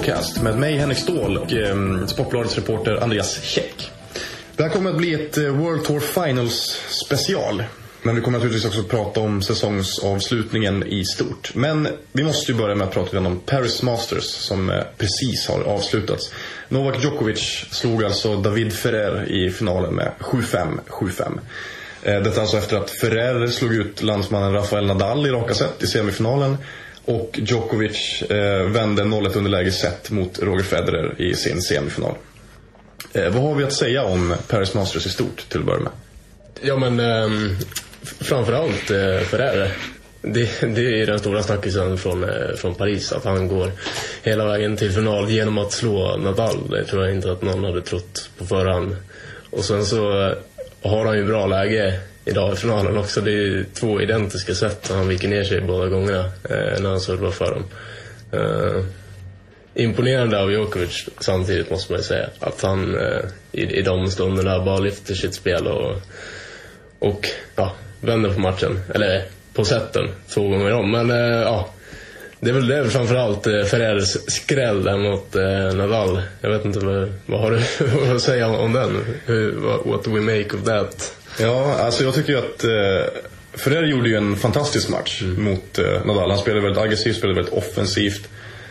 podcast med mig Henrik Ståhl och eh, Sportbladets reporter Andreas Käck. Det här kommer att bli ett eh, World Tour Finals special. Men vi kommer naturligtvis också att prata om säsongsavslutningen i stort. Men vi måste ju börja med att prata om Paris Masters som eh, precis har avslutats. Novak Djokovic slog alltså David Ferrer i finalen med 7-5, 7-5. Eh, detta alltså efter att Ferrer slog ut landsmannen Rafael Nadal i raka set i semifinalen. Och Djokovic eh, vände 0-1 underläge set mot Roger Federer i sin semifinal. Eh, vad har vi att säga om Paris Masters i stort till att börja med? Ja men eh, framförallt eh, Ferrer. Det, det är den stora snackisen från, eh, från Paris, att han går hela vägen till final genom att slå Nadal. Det tror jag inte att någon hade trott på förhand. Och sen så eh, har han ju bra läge idag i finalen också. Det är ju två identiska sätt han viker ner sig båda gångerna eh, när han servar för dem. Eh, imponerande av Djokovic samtidigt måste man ju säga. Att han eh, i, i de stunderna bara lyfter sitt spel och, och ja, vänder på matchen. Eller på sätten två gånger om. Men eh, ja, det är väl, det framförallt eh, Ferrers skräll där mot eh, Nadal. Jag vet inte, vad, vad har du att säga om, om den? Hur, what, what do we make of that? Ja, alltså jag tycker ju att eh, Ferrer gjorde ju en fantastisk match Mm. mot eh, Nadal. Han spelade väldigt aggressivt, spelade väldigt offensivt.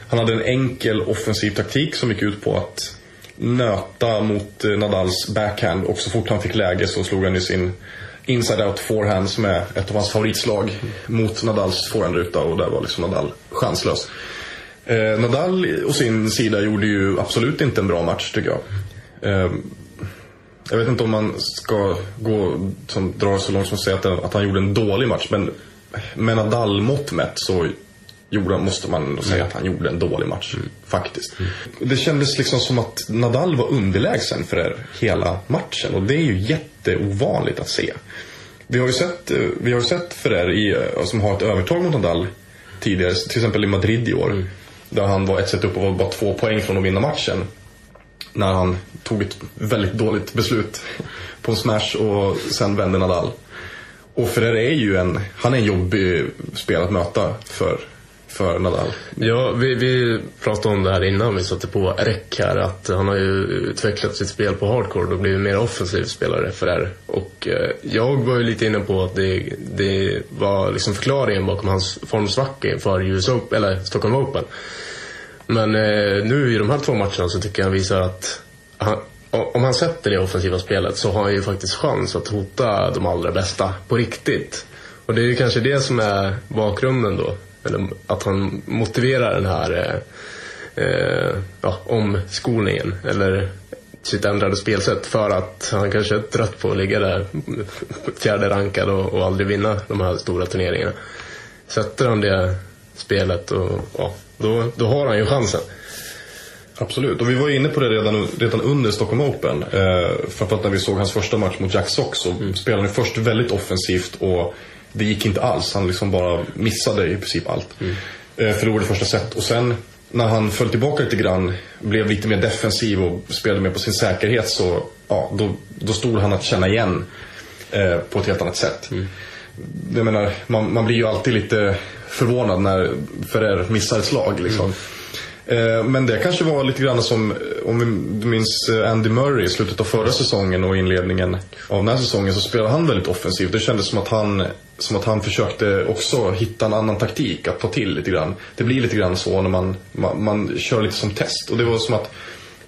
Han hade en enkel offensiv taktik som gick ut på att nöta mot eh, Nadals backhand och så fort han fick läge så slog han ju sin inside-out forehand som är ett av hans favoritslag mot Nadals forehandruta och där var liksom Nadal chanslös. Eh, Nadal å sin sida gjorde ju absolut inte en bra match tycker jag. Eh, jag vet inte om man ska gå som drar så långt som att säga att, att han gjorde en dålig match. Men med Nadal-mått mätt så gjorde, måste man ändå säga att han gjorde en dålig match. Faktiskt. Det kändes liksom som att Nadal var underlägsen för er hela matchen. Och det är ju jätteovanligt att se. Vi har ju sett, eh, vi har sett Ferrer i, eh, som har ett övertag mot Nadal tidigare. Till exempel i Madrid i år. Där han var ett set upp och var bara två poäng från att vinna matchen när han tog ett väldigt dåligt beslut på en smash och sen vände Nadal. Och Ferrer är ju en, han är en jobbig spelare att möta för, för Nadal. Ja, vi, vi pratade om det här innan vi satte på räck här. Att han har ju utvecklat sitt spel på hardcore och blivit mer offensiv spelare för det. Och eh, jag var ju lite inne på att det, det var liksom förklaringen bakom hans formsvacka inför US Open, eller Stockholm Open. Men eh, nu i de här två matcherna så tycker jag han visar att han, om han sätter det offensiva spelet så har han ju faktiskt chans att hota de allra bästa på riktigt. Och det är ju kanske det som är bakgrunden då. Eller att han motiverar den här eh, eh, ja, omskolningen. Eller sitt ändrade spelsätt för att han kanske är trött på att ligga där fjärde rankad och, och aldrig vinna de här stora turneringarna. Sätter han det spelet och ja, då, då har han ju chansen. Absolut, och vi var inne på det redan, redan under Stockholm Open. Eh, framförallt när vi såg hans första match mot Jack Sox så spelade han först väldigt offensivt och det gick inte alls. Han liksom bara missade i princip allt. Eh, förlorade första set och sen när han föll tillbaka lite grann, blev lite mer defensiv och spelade mer på sin säkerhet så ja, då, då stod han att känna igen eh, på ett helt annat sätt. Jag menar, man, man blir ju alltid lite förvånad när Ferrer missar ett slag. Liksom. Eh, Men det kanske var lite grann som, om vi- du minns eh, Andy Murray i slutet av förra säsongen och inledningen av den här säsongen så spelade han väldigt offensivt. Det kändes som att han, som att han försökte också hitta en annan taktik att ta till lite grann. Det blir lite grann så när man, man, man kör lite som test. Och det var som att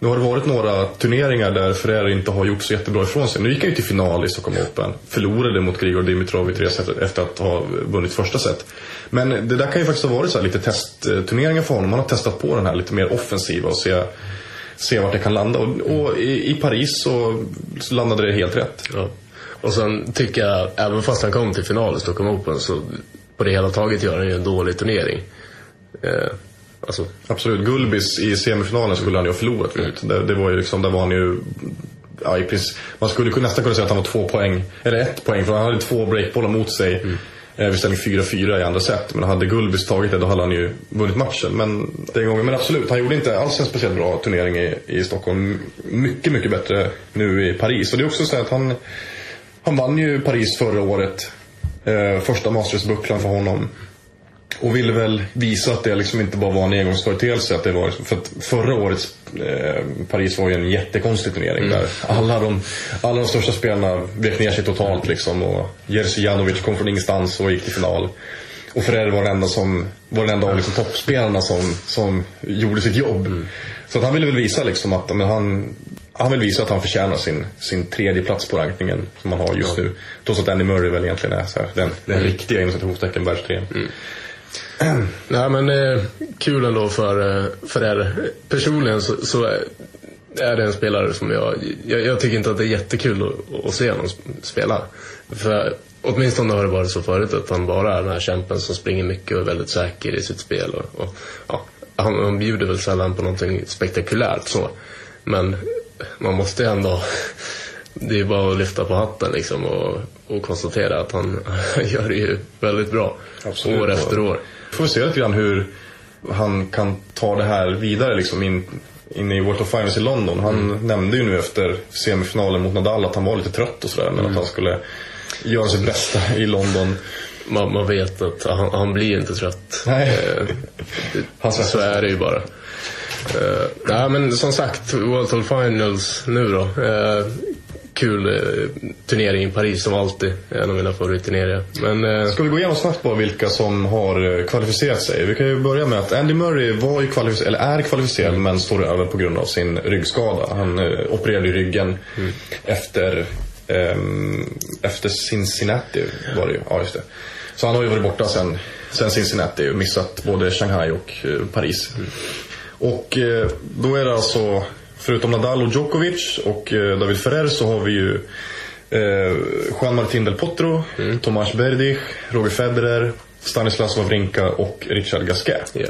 nu har det varit några turneringar där Ferrer inte har gjort så jättebra ifrån sig. Nu gick han ju till final i Stockholm Open. Förlorade mot Grigor Dimitrov i tre set efter att ha vunnit första set. Men det där kan ju faktiskt ha varit så här lite testturneringar för honom. Han har testat på den här lite mer offensiva och se, se vart det kan landa. Och, och i, i Paris så, så landade det helt rätt. Ja. Och sen tycker jag, även fast han kom till final i Stockholm Open så på det hela taget gör han ju en dålig turnering. Eh, alltså, Absolut. Gulbis i semifinalen skulle han ju ha förlorat mot. Det, det var ju liksom, där var han ju... Ja, i princip, man skulle nästan kunna säga att han var två poäng, eller ett poäng, för han hade två breakbollar mot sig. Eh, vid ställning 4-4 i andra set. Men hade Gulbis tagit det då hade han ju vunnit matchen. Men den gången, men absolut, han gjorde inte alls en speciellt bra turnering i, i Stockholm. Mycket, mycket bättre nu i Paris. Och det är också så att han, han vann ju Paris förra året. Eh, första Masters-bucklan för honom. Och ville väl visa att det liksom inte bara var en engångsföreteelse. Att det var, liksom- för att förra årets eh, Paris var ju en jättekonstig turnering där alla de, alla de största spelarna vek ner sig totalt liksom. Och Jerzy Janovic kom från ingenstans och gick till final. Och Ferrer var den enda, som, var den enda av liksom toppspelarna som, som gjorde sitt jobb. Så att han ville väl visa liksom att men han, han vill visa att han förtjänar sin, sin tredje plats på rankingen som han har just nu. Trots att Andy Murray väl egentligen är så här, den, den riktiga inom citationstecken världstrean. Nej men eh, kul ändå för, eh, för er. Personligen så, så är- är det en spelare som jag, jag, jag tycker inte att det är jättekul att, att se honom spela. För åtminstone har det varit så förut att han bara är den här kämpen som springer mycket och är väldigt säker i sitt spel. Och, och, ja, han, han bjuder väl sällan på någonting spektakulärt så. Men man måste ändå det är bara att lyfta på hatten liksom och, och konstatera att han, han gör det ju väldigt bra. Absolut. År efter år. Får vi se lite grann hur han kan ta det här vidare liksom in, in i World of Finals i London. Han nämnde ju nu efter semifinalen mot Nadal att han var lite trött och sådär. Men att han skulle göra sitt bästa i London. Man, man vet att han, han blir inte trött. Nej. Eh, Han så är det ju bara. Uh, nej men som sagt, World Tour Finals nu då. Eh, kul eh, turnering i Paris som alltid. En av mina favoritturneringar. Men eh, Ska vi gå igenom snabbt bara vilka som har eh, kvalificerat sig? Vi kan ju börja med att Andy Murray var ju kvalificerad, eller är kvalificerad men står över på grund av sin ryggskada. Han opererade i ryggen efter, ehm, efter Cincinnati var det ju. Ja, just det. Så han har ju varit borta sen, sen Cincinnati och missat både Shanghai och Paris. Och eh, då är det alltså, förutom Nadal och Djokovic och eh, David Ferrer så har vi ju eh, Juan Martín del Potro, Tomas Berdych, Roger Federer, Stanislas Wawrinka och Richard Gasquet. ja.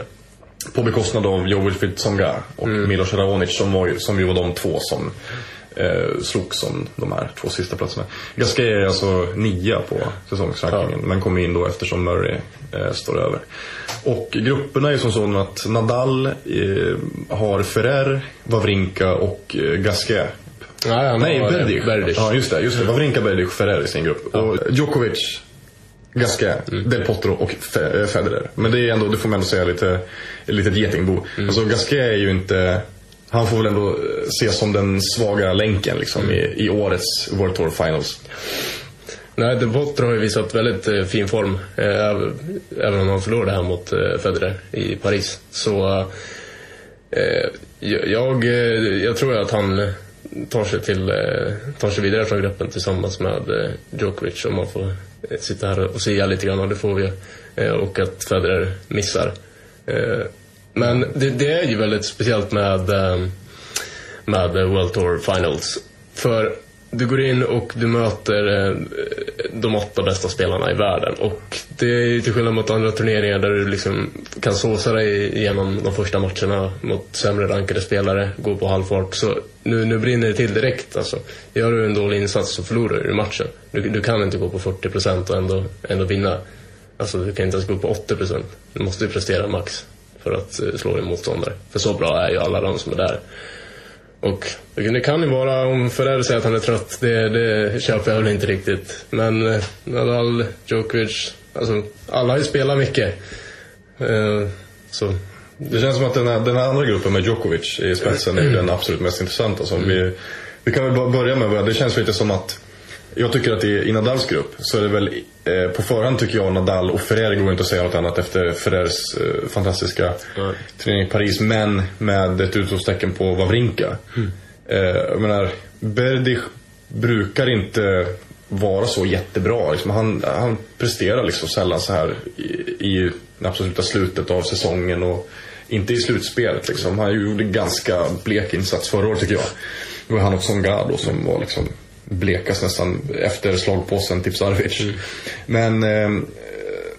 På bekostnad av Joe Wilfried Tsonga och Milos Raonic som, var, som ju var de två som eh, slogs om de här två sista platserna. Gasquet är alltså nia på säsongsrankingen men kommer in då eftersom Murray eh, står över. Och grupperna är som så att Nadal eh, har Ferrer, Wawrinka och eh, Gasquet Nej, han Nej, Berdych. Berdych. Ja, just det. Just det. Wawrinka, Berdych Ferrer i sin grupp. Och Djokovic, Gasquet, Del Potro och eh, Federer. Men det är ändå, det får man ändå säga, lite, ett litet getingbo. Alltså Gasquet är ju inte... Han får väl ändå eh, ses som den svaga länken liksom, i, i årets World Tour Finals. Nej, De Potro har ju visat väldigt eh, fin form. Eh, även om han förlorade här mot eh, Federer i Paris. Så eh, eh jag, eh, jag tror att han tar sig, till, eh, tar sig vidare från gruppen tillsammans med eh, Djokovic. Om man får eh, sitta här och sia lite grann, och det får vi. Eh, och att Federer missar. Men det, det är ju väldigt speciellt med eh, med World Tour Finals. För du går in och du möter eh, de åtta bästa spelarna i världen. Och det är ju till skillnad mot andra turneringar där du liksom kan såsa dig igenom de första matcherna mot sämre rankade spelare, gå på halvfart. Så nu, nu brinner det till direkt. Alltså, gör du en dålig insats så förlorar du matchen. Du, du kan inte gå på 40% och ändå, ändå vinna. Alltså du kan inte ens gå på 80%. Du måste ju prestera max för att eh, slå din motståndare. För så bra är ju alla de som är där. Och det kan ju vara, om Ferrer säger att han är trött, det, det köper jag väl inte riktigt. Men eh, Nadal, Djokovic, alltså alla har ju spelat mycket. Eh, så, Det känns som att den här, den här andra gruppen med Djokovic i spetsen är den absolut mest intressanta. Så vi, vi kan väl bara börja med, det känns lite som att jag tycker att i, i Nadals grupp så är det väl eh, på förhand tycker jag Nadal och Ferrer går inte att säga något annat efter Ferrers eh, fantastiska Nej. turnering i Paris. Men med ett utropstecken på Wawrinka. Eh, jag menar, Berdych brukar inte vara så jättebra. Liksom, han, han presterar liksom sällan så här i, i det absoluta slutet av säsongen och inte i slutspelet. Liksom. Han gjorde ganska blek insats förra året tycker jag. Det var han och Songa då som var liksom blekast nästan efter slagpåsen Tipsarevic. Men eh,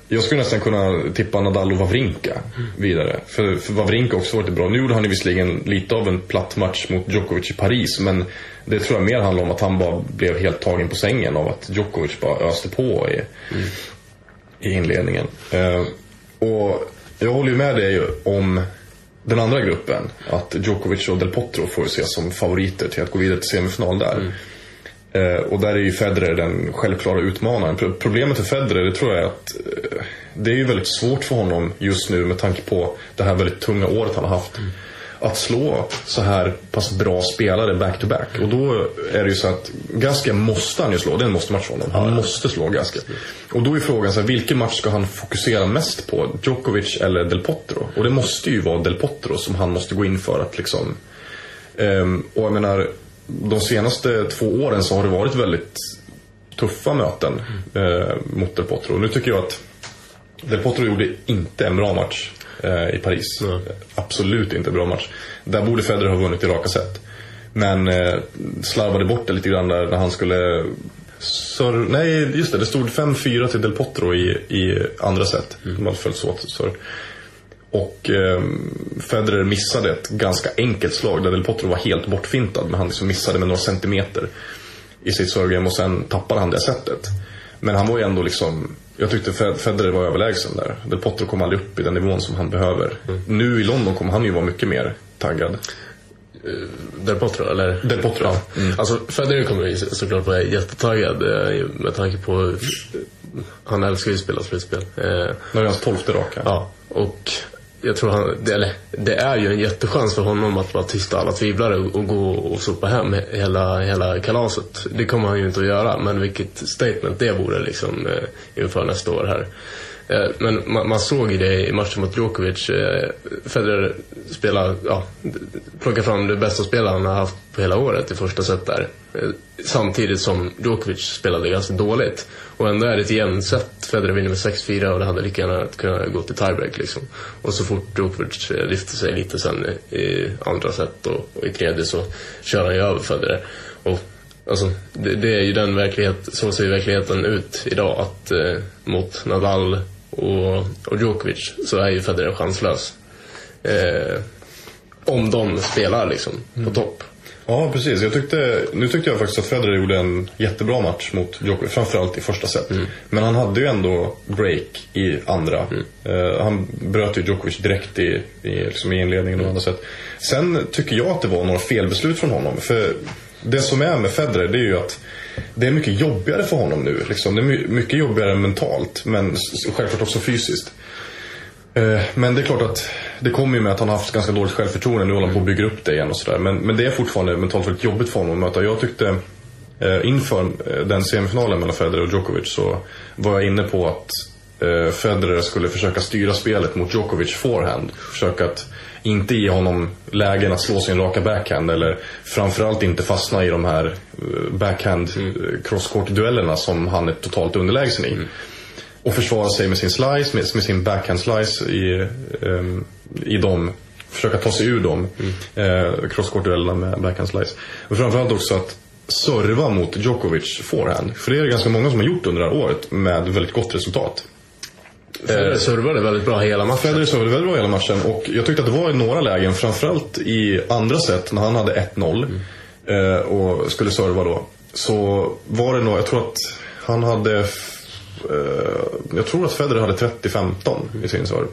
jag skulle nästan kunna tippa Nadal och Wawrinka vidare. För, för Wawrinka också varit bra. Nu gjorde han visserligen lite av en platt match mot Djokovic i Paris. Men det tror jag mer handlar om att han bara blev helt tagen på sängen av att Djokovic bara öste på i, i inledningen. Eh, och jag håller ju med dig om den andra gruppen. Att Djokovic och Del Potro får ses som favoriter till att gå vidare till semifinal där. Eh, och där är ju Federer den självklara utmanaren. Pro- Problemet för Federer det tror jag är att eh, det är ju väldigt svårt för honom just nu med tanke på det här väldigt tunga året han har haft. Att slå så här pass bra spelare back-to-back. Och då är det ju så att Gasquet måste han ju slå. Det är en måste-match för honom. Han måste slå Gasquet. Och då är frågan så här, vilken match ska han fokusera mest på? Djokovic eller Del Potro? Och det måste ju vara Del Potro som han måste gå in för att liksom... Ehm, och jag menar, de senaste två åren så har det varit väldigt tuffa möten eh, mot Del Potro. Nu tycker jag att Del Potro gjorde inte en bra match eh, i Paris. Nej. Absolut inte en bra match. Där borde Federer ha vunnit i raka set. Men eh, slarvade bort det lite grann där när han skulle... Sör, nej, just det. Det stod 5-4 till Del Potro i, i andra set. De hade följts åt. Så. Och eh, Federer missade ett ganska enkelt slag där Del Potro var helt bortfintad. Men han liksom missade med några centimeter i sitt servegame och sen tappade han det setet. Men han var ju ändå liksom... Jag tyckte Fed- Federer var överlägsen där. Del Potro kom aldrig upp i den nivån som han behöver. Nu i London kommer han ju vara mycket mer taggad. Del Potro, eller? Del Potro, ja. Mm. Alltså, Federer kommer såklart vara jättetaggad eh, med tanke på... Han älskar ju att spela slutspel. Eh, Nu är hans tolfte raka. Ja, och jag tror han, det, eller, det är ju en jättechans för honom att bara tysta alla tvivlare och, och gå och sopa hem hela, hela kalaset. Det kommer han ju inte att göra, men vilket statement det vore liksom eh, inför nästa år här. Eh, men man, man såg ju det i matchen mot Djokovic. Eh, Federer spelar, ja, plockar fram det bästa spelaren han har haft på hela året i första set där. Eh, samtidigt som Djokovic spelade ganska dåligt. Och ändå är det ett jämnt set. Federer vinner med 6-4 och det hade lika gärna kunnat gå till tiebreak liksom. Och så fort Djokovic lyfter sig lite sen i andra set och, och i tredje så kör han ju över Federer. Och Alltså, det, det är ju den verklighet, så ser ju verkligheten ut idag. Att eh, mot Nadal och, och Djokovic så är ju Federer chanslös. Eh, om de spelar liksom på topp. Ja, precis. Jag tyckte, nu tyckte jag faktiskt att Federer gjorde en jättebra match mot Djokovic. Framförallt i första set. Men han hade ju ändå break i andra. Eh, han bröt ju Djokovic direkt i, i, liksom i inledningen och andra set. Sen tycker jag att det var några felbeslut från honom. För det som är med Federer det är ju att det är mycket jobbigare för honom nu. Liksom. Det är mycket jobbigare mentalt. Men självklart också fysiskt. Eh, men det är klart att det kommer ju med att han har haft ganska dåligt självförtroende. Nu håller han på att bygga upp det igen och sådär. Men, men det är fortfarande mentalt väldigt jobbigt för honom att möta. Jag tyckte eh, inför eh, den semifinalen mellan Federer och Djokovic så var jag inne på att Federer skulle försöka styra spelet mot Djokovic forehand. Försöka att inte ge honom lägen att slå sin raka backhand eller framförallt inte fastna i de här eh, backhand mm. crosscourt-duellerna som han är totalt underlägsen i och försvara sig med sin slice, med, med sin backhand slice i, ehm, i dem. Försöka ta sig ur dem. Mm. Eh, crosscourt-duellerna med backhand slice. Och framförallt också att serva mot Djokovic forehand. För det är det ganska många som har gjort under det här året med väldigt gott resultat. Federer servade väldigt bra hela matchen. Federer servade väldigt bra hela matchen och jag tyckte att det var i några lägen, framförallt i andra set när han hade 1-0 eh, och skulle serva då. Så var det nog, jag tror att han hade, eh, jag tror att Federer hade 30-15 i sin serve.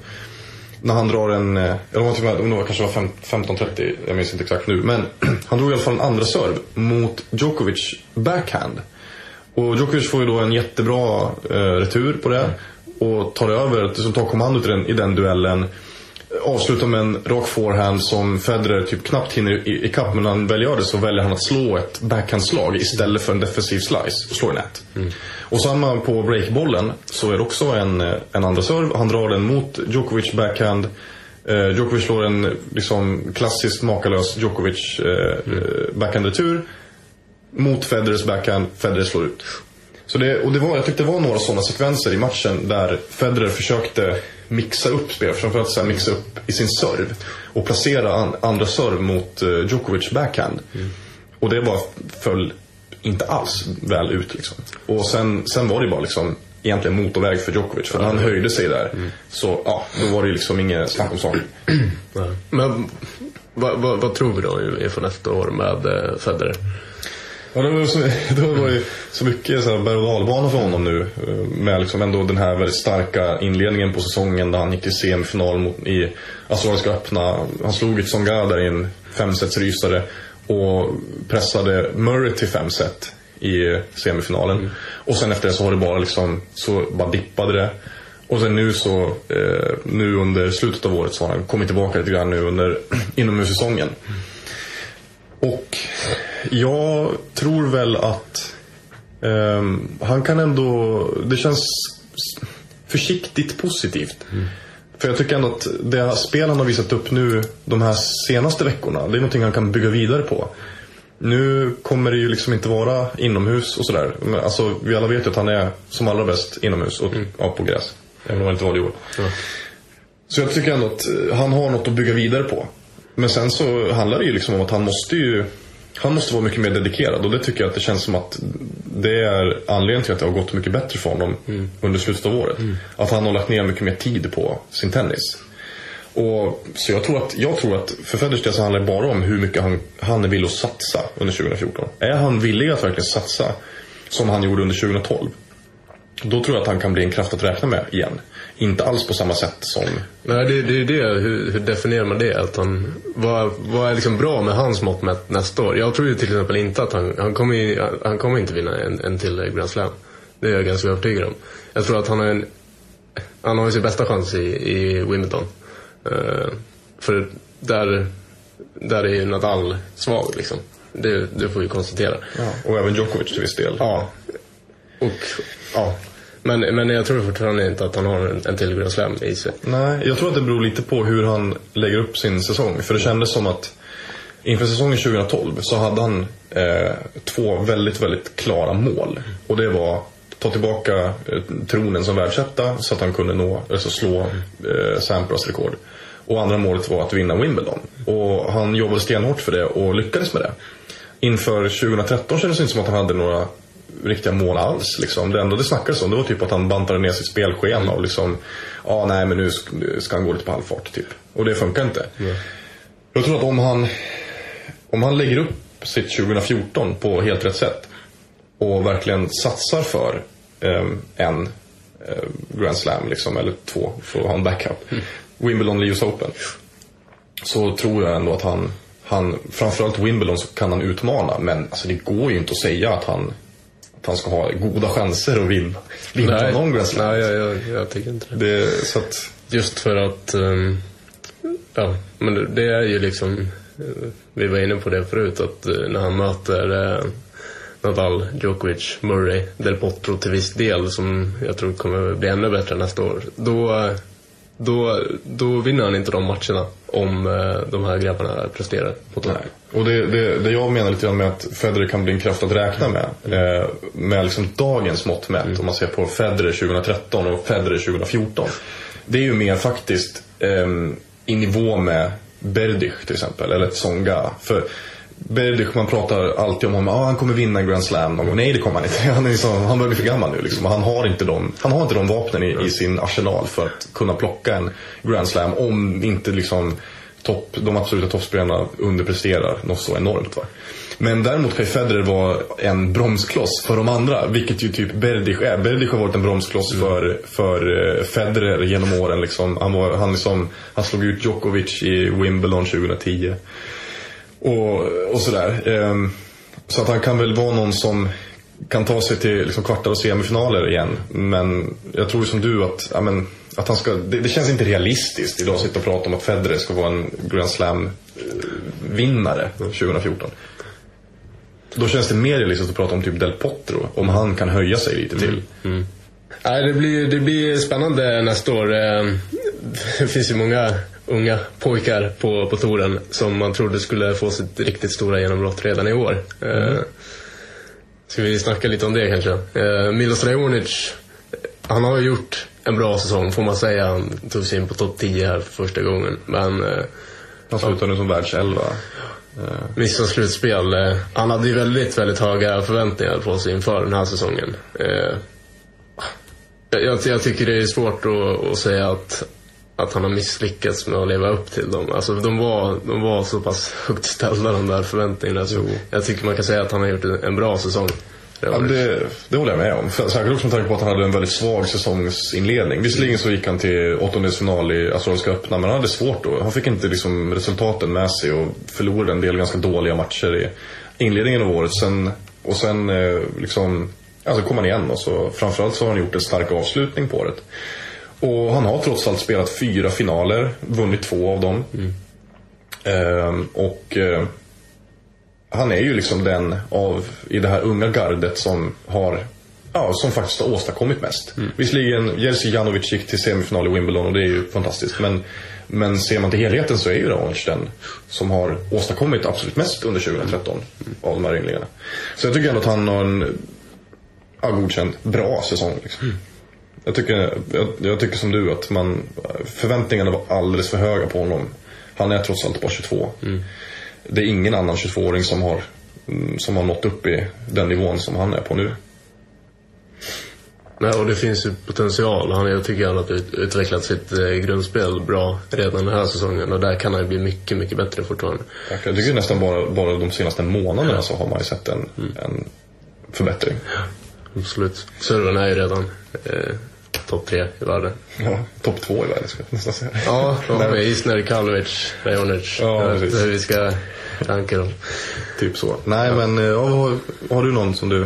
När han drar en, eh, eller om det var- kanske var fem- 15-30, jag minns inte exakt nu. Men han drog i alla fall en andra serve mot Djokovic backhand. Och Djokovic får ju då en jättebra eh, retur på det. Och tar över, som tar kommandot i den, i den duellen. Avslutar med en rak forehand som Federer typ knappt hinner i- ikapp. Men när han väl gör det så väljer han att slå ett backhandslag istället för en defensiv slice. Och slår net. Och samma på breakbollen så är det också en, en andra serve. Han drar den mot Djokovic backhand. Eh, Djokovic slår en liksom, klassiskt makalös Djokovic eh, eh, backhand-retur mot Federers backhand, Federer slår ut. Så det, och det var, jag tyckte det var några sådana sekvenser i matchen där Federer försökte mixa upp spel, framförallt så här mixa upp i sin serve och placera an, andra serve mot uh, Djokovic backhand. Och det bara föll inte alls väl ut liksom. Och sen, sen var det bara liksom egentligen motorväg för Djokovic. För när han höjde sig där så, ja, då var det liksom inget snack om saken. Men vad, vad, vad tror vi då inför nästa år med eh, Federer? Ja, det var, så, det var ju så mycket så här berg och dalbana för honom nu. Eh, med liksom ändå den här väldigt starka inledningen på säsongen där han gick till semifinal mot, i Australiska öppna. Han slog ett Tsonga där i en femsetsrysare och pressade Murray till fem set i semifinalen. Och sen efter det så har det bara liksom, så bara dippade det. Och sen nu så, eh, nu under slutet av året så har han kommit tillbaka lite grann nu under inomhussäsongen. Och jag tror väl att eh, han kan ändå, det känns försiktigt positivt. Mm. För jag tycker ändå att det spel han har visat upp nu de här senaste veckorna, det är någonting han kan bygga vidare på. Nu kommer det ju liksom inte vara inomhus och sådär. Alltså, vi alla vet ju att han är som allra bäst inomhus och mm. ja, på gräs. Även om han inte var det i år. Ja. Så jag tycker ändå att eh, han har något att bygga vidare på. Men sen så handlar det ju liksom om att han måste ju han måste vara mycket mer dedikerad och det tycker jag att det känns som att det är anledningen till att det har gått mycket bättre för honom mm. under slutet av året. Mm. Att han har lagt ner mycket mer tid på sin tennis. Och, så jag tror, att, jag tror att för Federers del så handlar det bara om hur mycket han, han är villig att satsa under 2014. Är han villig att verkligen satsa som han gjorde under 2012 då tror jag att han kan bli en kraft att räkna med igen. Inte alls på samma sätt som... Nej, det, det är det. Hur, hur, definierar man det? Att han, vad, vad är liksom bra med hans mått mätt nästa år? Jag tror ju till exempel inte att han, han kommer, han kommer inte vinna en, en till Grand Slam. Det är jag ganska övertygad om. Jag tror att han har en... Han har ju sin bästa chans i, i Wimbledon. Uh, för där, där är ju Nadal svag liksom. Det, det får vi konstatera. Ja, och även Djokovic till viss del. Ja. Och, ja. Men, men jag tror fortfarande inte att han har en, en till Grand Slam i sig. Nej, jag tror att det beror lite på hur han lägger upp sin säsong. För det kändes som att inför säsongen 2012 så hade han eh, två väldigt, väldigt klara mål. Och det var ta tillbaka eh, tronen som världsetta så att han kunde nå, alltså slå eh, Sampras rekord. Och andra målet var att vinna Wimbledon. Och han jobbade stenhårt för det och lyckades med det. Inför 2013 kändes det inte som att han hade några riktiga mål alls. Liksom. Det enda det snackades om det var typ att han bantade ner sitt spelschema och liksom, ja ah, nej men nu ska han gå lite på halvfart typ. Och det funkar inte. Mm. Jag tror att om han, om han lägger upp sitt 2014 på helt rätt sätt och verkligen satsar för eh, en eh, Grand Slam liksom, eller två för att ha en backup. Mm. Wimbledon, Leos Open. Så tror jag ändå att han, han, framförallt Wimbledon så kan han utmana men alltså, det går ju inte att säga att han att han ska ha goda chanser att vinna, vinna någon Grand Slam. Nej, jag, jag, jag tycker inte det. det så att... Just för att, um, ja, men det är ju liksom, uh, vi var inne på det förut, att uh, när han möter uh, Nadal, Djokovic, Murray, Del Potro till viss del, som jag tror kommer bli ännu bättre nästa år, då då, då vinner han inte de matcherna om eh, de här grabbarna presterar på topp. Och det, det, det, jag menar lite grann med att Federer kan bli en kraft att räkna med. Mm. Eh, med liksom dagens mått mätt. Mm. Om man ser på Federer 2013 och Federer 2014. Det är ju mer faktiskt eh, i nivå med Berdych till exempel. Eller Tsonga. För Berdych, man pratar alltid om honom. Ah, han kommer vinna en Grand Slam någon gång. Nej, det kommer han inte. Han, är liksom, han börjar bli för gammal nu. Liksom. Han, har inte de, han har inte de vapnen i, i, sin arsenal för att kunna plocka en Grand Slam. Om inte liksom, topp, de absoluta toppspelarna underpresterar något så enormt. Va? Men däremot kan ju Federer vara en bromskloss för de andra. Vilket ju typ Berdych är. Berdych har varit en bromskloss mm. för, för eh, Federer genom åren. Liksom. Han, var, han, liksom, han slog ut Djokovic i Wimbledon 2010 och, och sådär. Ehm, så att han kan väl vara någon som kan ta sig till liksom, kvartar och semifinaler igen. Men jag tror som du att, ja, men, att han ska, det, det, känns inte realistiskt idag att sitta och prata om att Federer ska vara en Grand Slam-vinnare eh, 2014. Då känns det mer realistiskt att prata om typ Del Potro, om han kan höja sig lite till. Mm. Mm. Det, blir, det blir spännande nästa år. Ehm, det finns ju många unga pojkar på, på touren som man trodde skulle få sitt riktigt stora genombrott redan i år. Mm. Eh, ska vi snacka lite om det kanske? Eh, Milos Raonic, han har ju gjort en bra säsong får man säga. Han tog sig in på topp 10 här för första gången. Men... Eh, han slutade nu som världselva. Eh. Missade slutspel. Eh, han hade ju väldigt, väldigt höga förväntningar på sig inför den här säsongen. Eh, jag, jag, tycker det är svårt att, att säga att att han har misslyckats med att leva upp till dem. Alltså de var, de var så pass högt ställda de där förväntningarna. Så jag tycker man kan säga att han har gjort en bra säsong. Ja, det, det håller jag med om. Särskilt också med tanke på att han hade en väldigt svag säsongsinledning. Visserligen så gick han till åttondelsfinal i Australiska öppna men han hade svårt då. Han fick inte liksom resultaten med sig och förlorade en del ganska dåliga matcher i inledningen av året. Sen, och sen eh, liksom, alltså kom han igen och så framförallt så har han gjort en stark avslutning på året. Och han har trots allt spelat fyra finaler, vunnit två av dem. Ehm, och eh, han är ju liksom den av, i det här unga gardet som har Ja, som faktiskt har åstadkommit mest. Visserligen, Jerzy Janovic gick till semifinal i Wimbledon och det är ju fantastiskt. Men, men ser man till helheten så är ju Raonic den som har åstadkommit absolut mest under 2013 av de här ynglingarna. Så jag tycker ändå att han har en ja, godkänd, bra säsong. Liksom. Jag, tycker, jag, jag tycker som du att man, förväntningarna var alldeles för höga på honom. Han är trots allt bara 22. Det är ingen annan 22-åring som har, mm, som har nått upp i den nivån som han är på nu. Nej, och det finns ju potential. Han, jag tycker han har ut- utvecklat sitt eh, grundspel bra redan den här säsongen. Och där kan han ju bli mycket, mycket bättre fortfarande. Tack. Jag tycker nästan bara, bara de senaste månaderna så har man ju sett en, en förbättring. Absolut. Serven är ju redan eh, topp tre i världen. Ja, topp två i världen skulle jag nästan säga. Ja, med Isner, Kalvic, Rajonic. Ja, precis. hur vi ska ranka dem. Typ så. Nej men, eh, ja, har, har du någon som du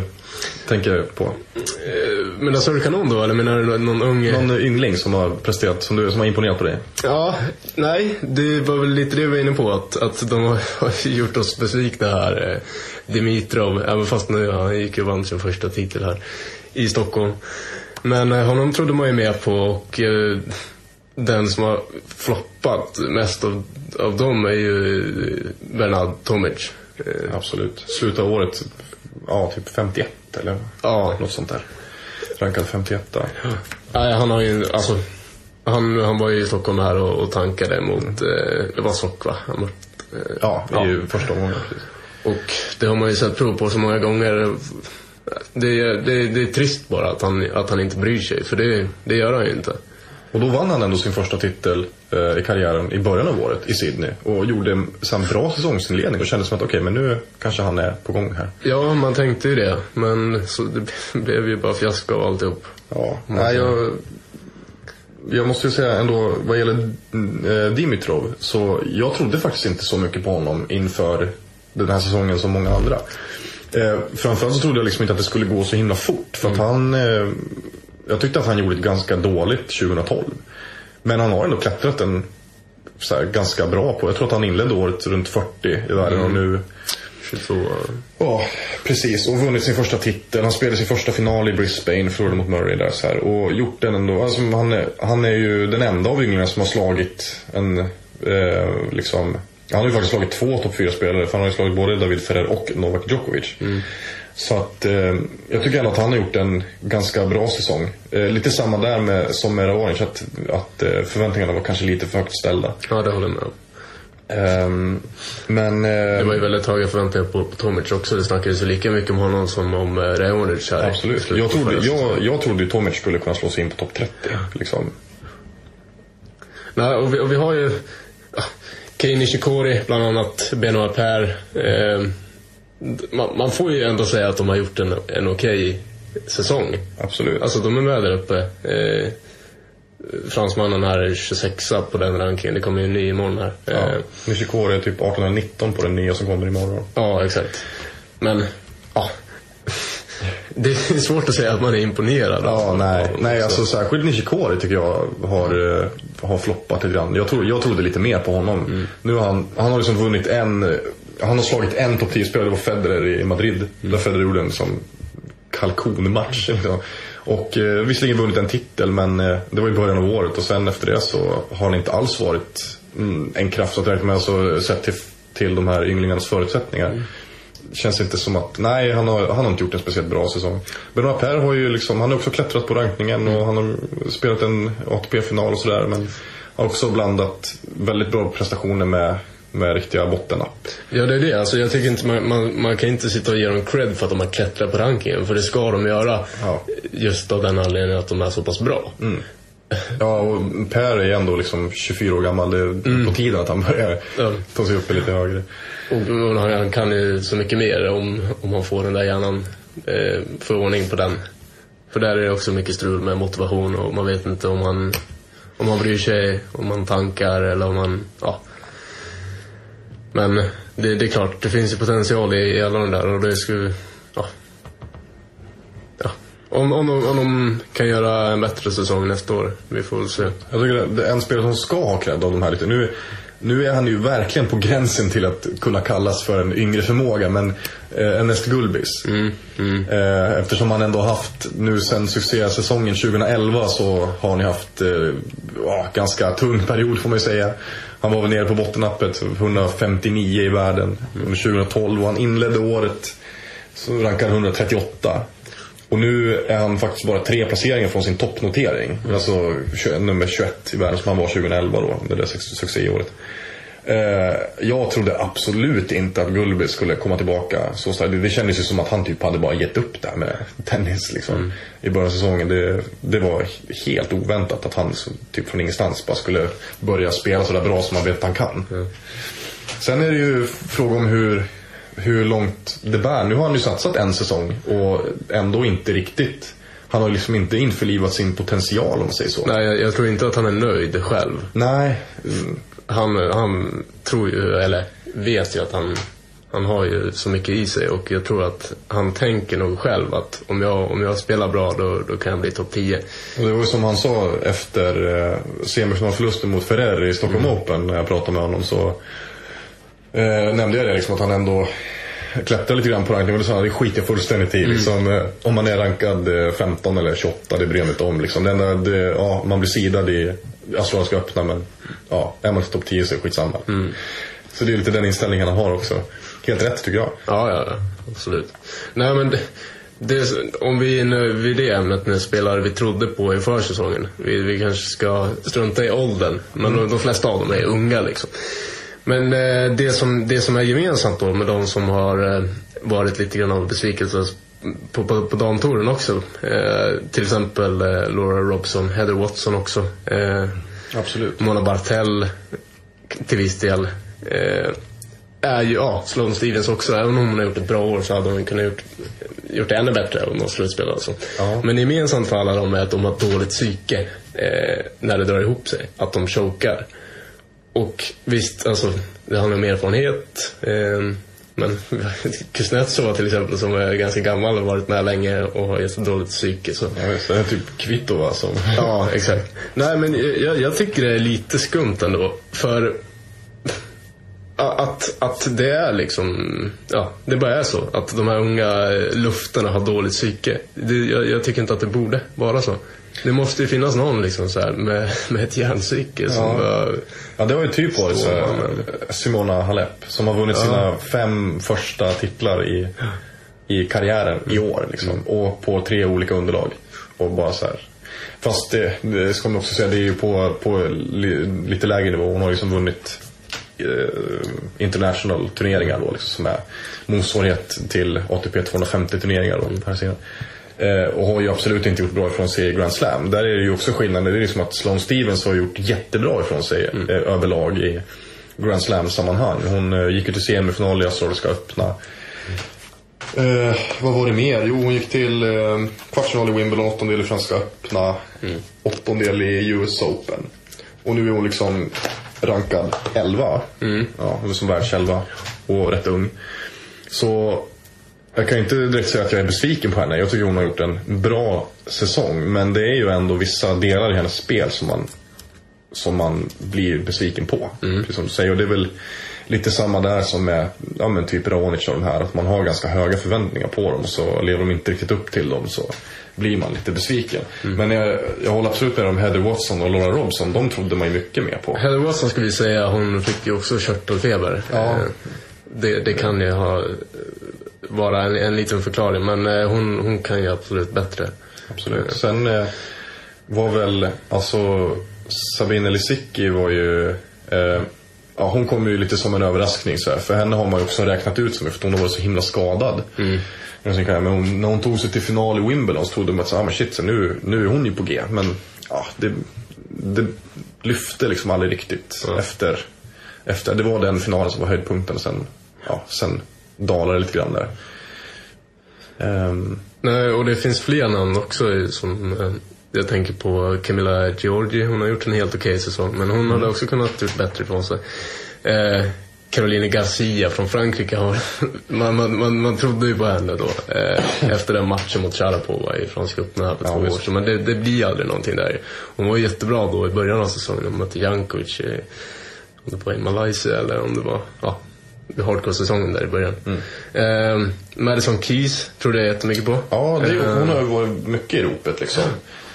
tänker på? Eh, Men är det kanon då, eller menar du någon ung... Någon yngling som har presterat, som, du, som har imponerat på dig? Ja, nej, det var väl lite det vi var inne på. Att, att de har gjort oss besvikna här. eh, Dimitrov, även fast nu han gick och vann sin första titel här i Stockholm. Men eh, honom trodde man ju med på och eh, den som har floppat mest av, av dem är ju Bernard Tomic. Eh, Absolut. Slutet av året, ja typ 51 eller Ja, något sånt där. Rankad 51 där. nej, han har ju, alltså, han, han var ju i Stockholm här och, och tankade mot, eh, det var Sock va? Han, mot, eh, Ja, det är ju första omgången. precis. Och det har man ju sett prov på så många gånger. Det, är- det, det är trist bara att han, att han inte bryr sig, för det, det gör han ju inte. Och då vann han ändå sin första titel eh, i karriären i början av året i Sydney. Och gjorde en här bra säsongsinledning och kände som att okej, men nu kanske han är på gång här. Ja, man tänkte ju det, men så det blev ju bara fiasko av alltihop. Ja, nej, jag, jag måste ju säga ändå vad gäller eh, Dimitrov så jag trodde faktiskt inte så mycket på honom inför den här säsongen som många andra. Eh, framförallt så trodde jag liksom inte att det skulle gå så himla fort för att han eh, jag tyckte att han gjorde ett ganska dåligt 2012. Men han har ändå klättrat en ganska bra på. Jag tror att han inledde året runt 40 i världen och nu 22. Ja, precis. Och vunnit sin första titel. Han spelade sin första final i Brisbane, förlorade mot Murray där så här. Och gjort den ändå. Alltså, han, är, han är ju den enda av ynglingarna som har slagit en, eh, liksom. Han har ju faktiskt slagit två topp 4-spelare. För han har ju slagit både David Ferrer och Novak Djokovic. Så att eh, jag tycker ändå att han har gjort en ganska bra säsong. Eh, lite samma där med, som med Raonic. Att, att eh, förväntningarna var kanske lite för högt ställda. Ja, det håller jag med om. Ehm, men... eh, Det var ju väldigt höga förväntningar på, på Tomic också. Det snackades ju lika mycket om honom som om eh, Rajonic här Absolut. Jag trodde, jag, jag trodde ju Tomic skulle kunna slå sig in på topp 30. Liksom. Nej, och vi, och vi har ju ja, Kei Nishikori, bland annat Benoit Per. Eh, man, man får ju ändå säga att de har gjort en, en okej säsong. Absolut. Alltså de är med där uppe. Eh, fransmannen här är 26 på den rankingen. Det kommer ju en ny imorgon här. ja. Eh, Nishikori är typ 1819 på den nya som kommer imorgon. ja, exakt. Men, ja. Det är svårt att säga att man är imponerad. Ja, nej. nej så. alltså särskilt Nishikori tycker jag har, eh, har floppat lite grann. Jag, tro, jag trodde lite mer på honom. Nu har han, han har liksom vunnit en, han har slagit en topp 10-spelare, det var Federer i Madrid. Där Federer gjorde en som kalkonmatch. Liksom. Och eh, visserligen vunnit en titel men eh, det var i början av året och sen efter det så har han inte alls varit mm, en kraft att räkna med. Alltså, sett till, till de här ynglingarnas förutsättningar. Känns inte som att, nej han har, han har inte gjort en speciellt bra säsong. Benoit Per har ju liksom, han har också klättrat på rankningen och han har spelat en ATP-final och sådär. Men har också blandat väldigt bra prestationer med, med riktiga bottennapp. Ja, det är det. Alltså, jag tycker inte man, man, man kan inte sitta och ge dem cred för att de har klättrat på rankingen. För det ska de göra. Ja. Just av den anledningen att de är så pass bra. Ja, och Per är ändå liksom 24 år gammal. Det är på tiden att han börjar Ja. ta sig upp lite högre. Och, han kan ju så mycket mer om, om han får den där hjärnan. Eh, får ordning på den. För där är det också mycket strul med motivation och man vet inte om han, om han bryr sig, om han tankar eller om han, ja. Men det, det är klart, det finns ju potential i, i alla de där och det skulle, ja. ja. Om, om, de, om de kan göra en bättre säsong nästa år. Vi får väl se. Jag tycker det- det är en spelare som ska ha cred av de här lite. Nu, nu är han ju verkligen på gränsen till att kunna kallas för en yngre förmåga. Men eh, Ernest Gulbis. Eh, eftersom han ändå haft, nu sen succésäsongen 2011 så har han ju haft eh, ganska tung period får man ju säga. Han var väl nere på bottennappet, 159 i världen under 2012 och han inledde året så rankade han 138. Och nu är han faktiskt bara tre placeringar från sin toppnotering. Alltså 21, nummer 21 i världen som han var 2011 då, det där suc- succéåret. Eh, jag trodde absolut inte att Gulbis skulle komma tillbaka så starkt. Det, det kändes ju som att han typ hade bara gett upp där med tennis liksom, i början av säsongen. Det, det var helt oväntat att han så, typ från ingenstans bara skulle börja spela sådär bra som man vet att han kan. Sen är det ju fråga om hur, hur långt det bär. Nu har han ju satsat en säsong och ändå inte riktigt. Han har liksom inte införlivat sin potential om man säger så. Nej, jag, jag tror inte att han är nöjd själv. Nej. Mm. Han, han tror ju, eller vet ju att han, han har ju så mycket i sig och jag tror att han tänker nog själv att om jag, om jag spelar bra då, då kan jag bli topp 10. Och det var ju som han sa efter eh, semifinalförlusten mot Ferrer i Stockholm Open när jag pratade med honom så eh, nämnde jag det liksom att han ändå klättrar lite grann på rankingen. Och det skiter jag fullständigt i. Liksom, eh, om man är rankad eh, 15 eller 28, det bryr jag mig inte om. Liksom. Det enda, det, ja, man blir sidad i Australiska öppna men ja, är man inte topp 10 så är det skitsamma. Så det är lite den inställningen han har också. Helt rätt tycker jag. Ja, ja. Absolut. Nej, men det, det, om vi är nu vid det ämnet med spelare vi trodde på i försäsongen. Vi, vi kanske ska strunta i åldern. Men de, de flesta av dem är unga liksom. Men eh, det, som, det som är gemensamt då med de som har eh, varit lite grann av besvikelse på, på, på damtouren också. Eh, till exempel eh, Laura Robson, Heather Watson också. Eh, Absolut. Mona Bartell till viss del. Eh, är ju, ja, Sloane Stevens också. Även om hon har gjort ett bra år så hade hon kunnat gjort, gjort det ännu bättre om de slutspel alltså. Ja. Men gemensamt för alla dem är att de har dåligt psyke när det drar ihop sig. Att de chokar. Och visst, alltså det handlar om erfarenhet. Eh, men Kuznetsova till exempel som är ganska gammal och varit med länge och har jättedåligt psyke. Så. Ja, just det. Är typ Kvitova som... Ja, exakt. Nej, men jag, jag tycker det är lite skumt ändå. För att, att det är liksom, ja, det bara är så. Att de här unga luftarna har dåligt psyke. Det, jag, jag tycker inte att det borde vara så. Det måste ju finnas någon liksom så här med, med ett hjärnpsyke som Ja. bara, Ja, det har ju typ varit Simona Halep som har vunnit sina fem första titlar i, i karriären i år. Liksom, Och på tre olika underlag. Och bara så här. Fast det, det ska man också säga, det är ju på, på li, lite lägre nivå. Hon har liksom vunnit eh, international turneringar då, liksom, som är motsvarighet till ATP 250 turneringar då, här sidan. Eh, och har ju absolut inte gjort bra ifrån sig i Grand Slam. Där är det ju också skillnaden. Det är liksom att Sloane Stevens har gjort jättebra ifrån sig eh, överlag i Grand Slam-sammanhang. Hon eh, gick ju till semifinal i Australiska öppna. Eh, vad var det mer? Jo, hon gick till eh, kvartsfinal i Wimbledon, åttondel i Franska öppna, åttondel i US Open. Och nu är hon liksom rankad 11. Ja, hon är som världselva och rätt ung. Så jag kan inte direkt säga att jag är besviken på henne. Jag tycker hon har gjort en bra säsong. Men det är ju ändå vissa delar i hennes spel som man, som man blir besviken på. Precis som du säger. Och det är väl lite samma där som med ja, men typ Raonic och de här. Att man har ganska höga förväntningar på dem. Så lever de inte riktigt upp till dem så blir man lite besviken. Men jag, jag håller absolut med om Heather Watson och Laura Robson. De trodde man ju mycket mer på. Heather Watson skulle vi säga, hon fick ju också körtelfeber. Ja. Eh, Det, det kan ju ha vara en, en liten förklaring, men eh, hon, hon kan ju absolut bättre. Absolut. Sen eh, var väl, alltså Sabine Lisicki var ju, eh, ja hon kom ju lite som en överraskning så här. För henne har man ju också räknat ut som, för hon har varit så himla skadad. Mm. Men hon, när hon tog sig till final i Wimbledon så trodde man att så, ah, men shit, så nu, nu är hon ju på G. Men ja, det, det lyfte liksom aldrig riktigt efter, efter. Det var den finalen som var höjdpunkten. Sen, ja, sen dalade det lite grann där. Ehm, Nej, och det finns fler namn också som eh, jag tänker på Camilla Giorgi. Hon har gjort en helt okej säsong, men hon hade också kunnat gjort bättre ifrån sig. Eh, Caroline Garcia från Frankrike har... Man, man, man, man trodde ju på henne då. Eh, efter den matchen mot Sharapova i Franska öppna här för två år sedan. Men det, det blir aldrig någonting där. Hon var jättebra då i början av säsongen. Hon mötte Jankovic. i- Om det var i Malaysia eller om det var... Ja, hardcore-säsongen där i början. Eh, Madison Keys tror jag jättemycket på. Ja, det, Eh, hon har ju varit mycket i ropet liksom.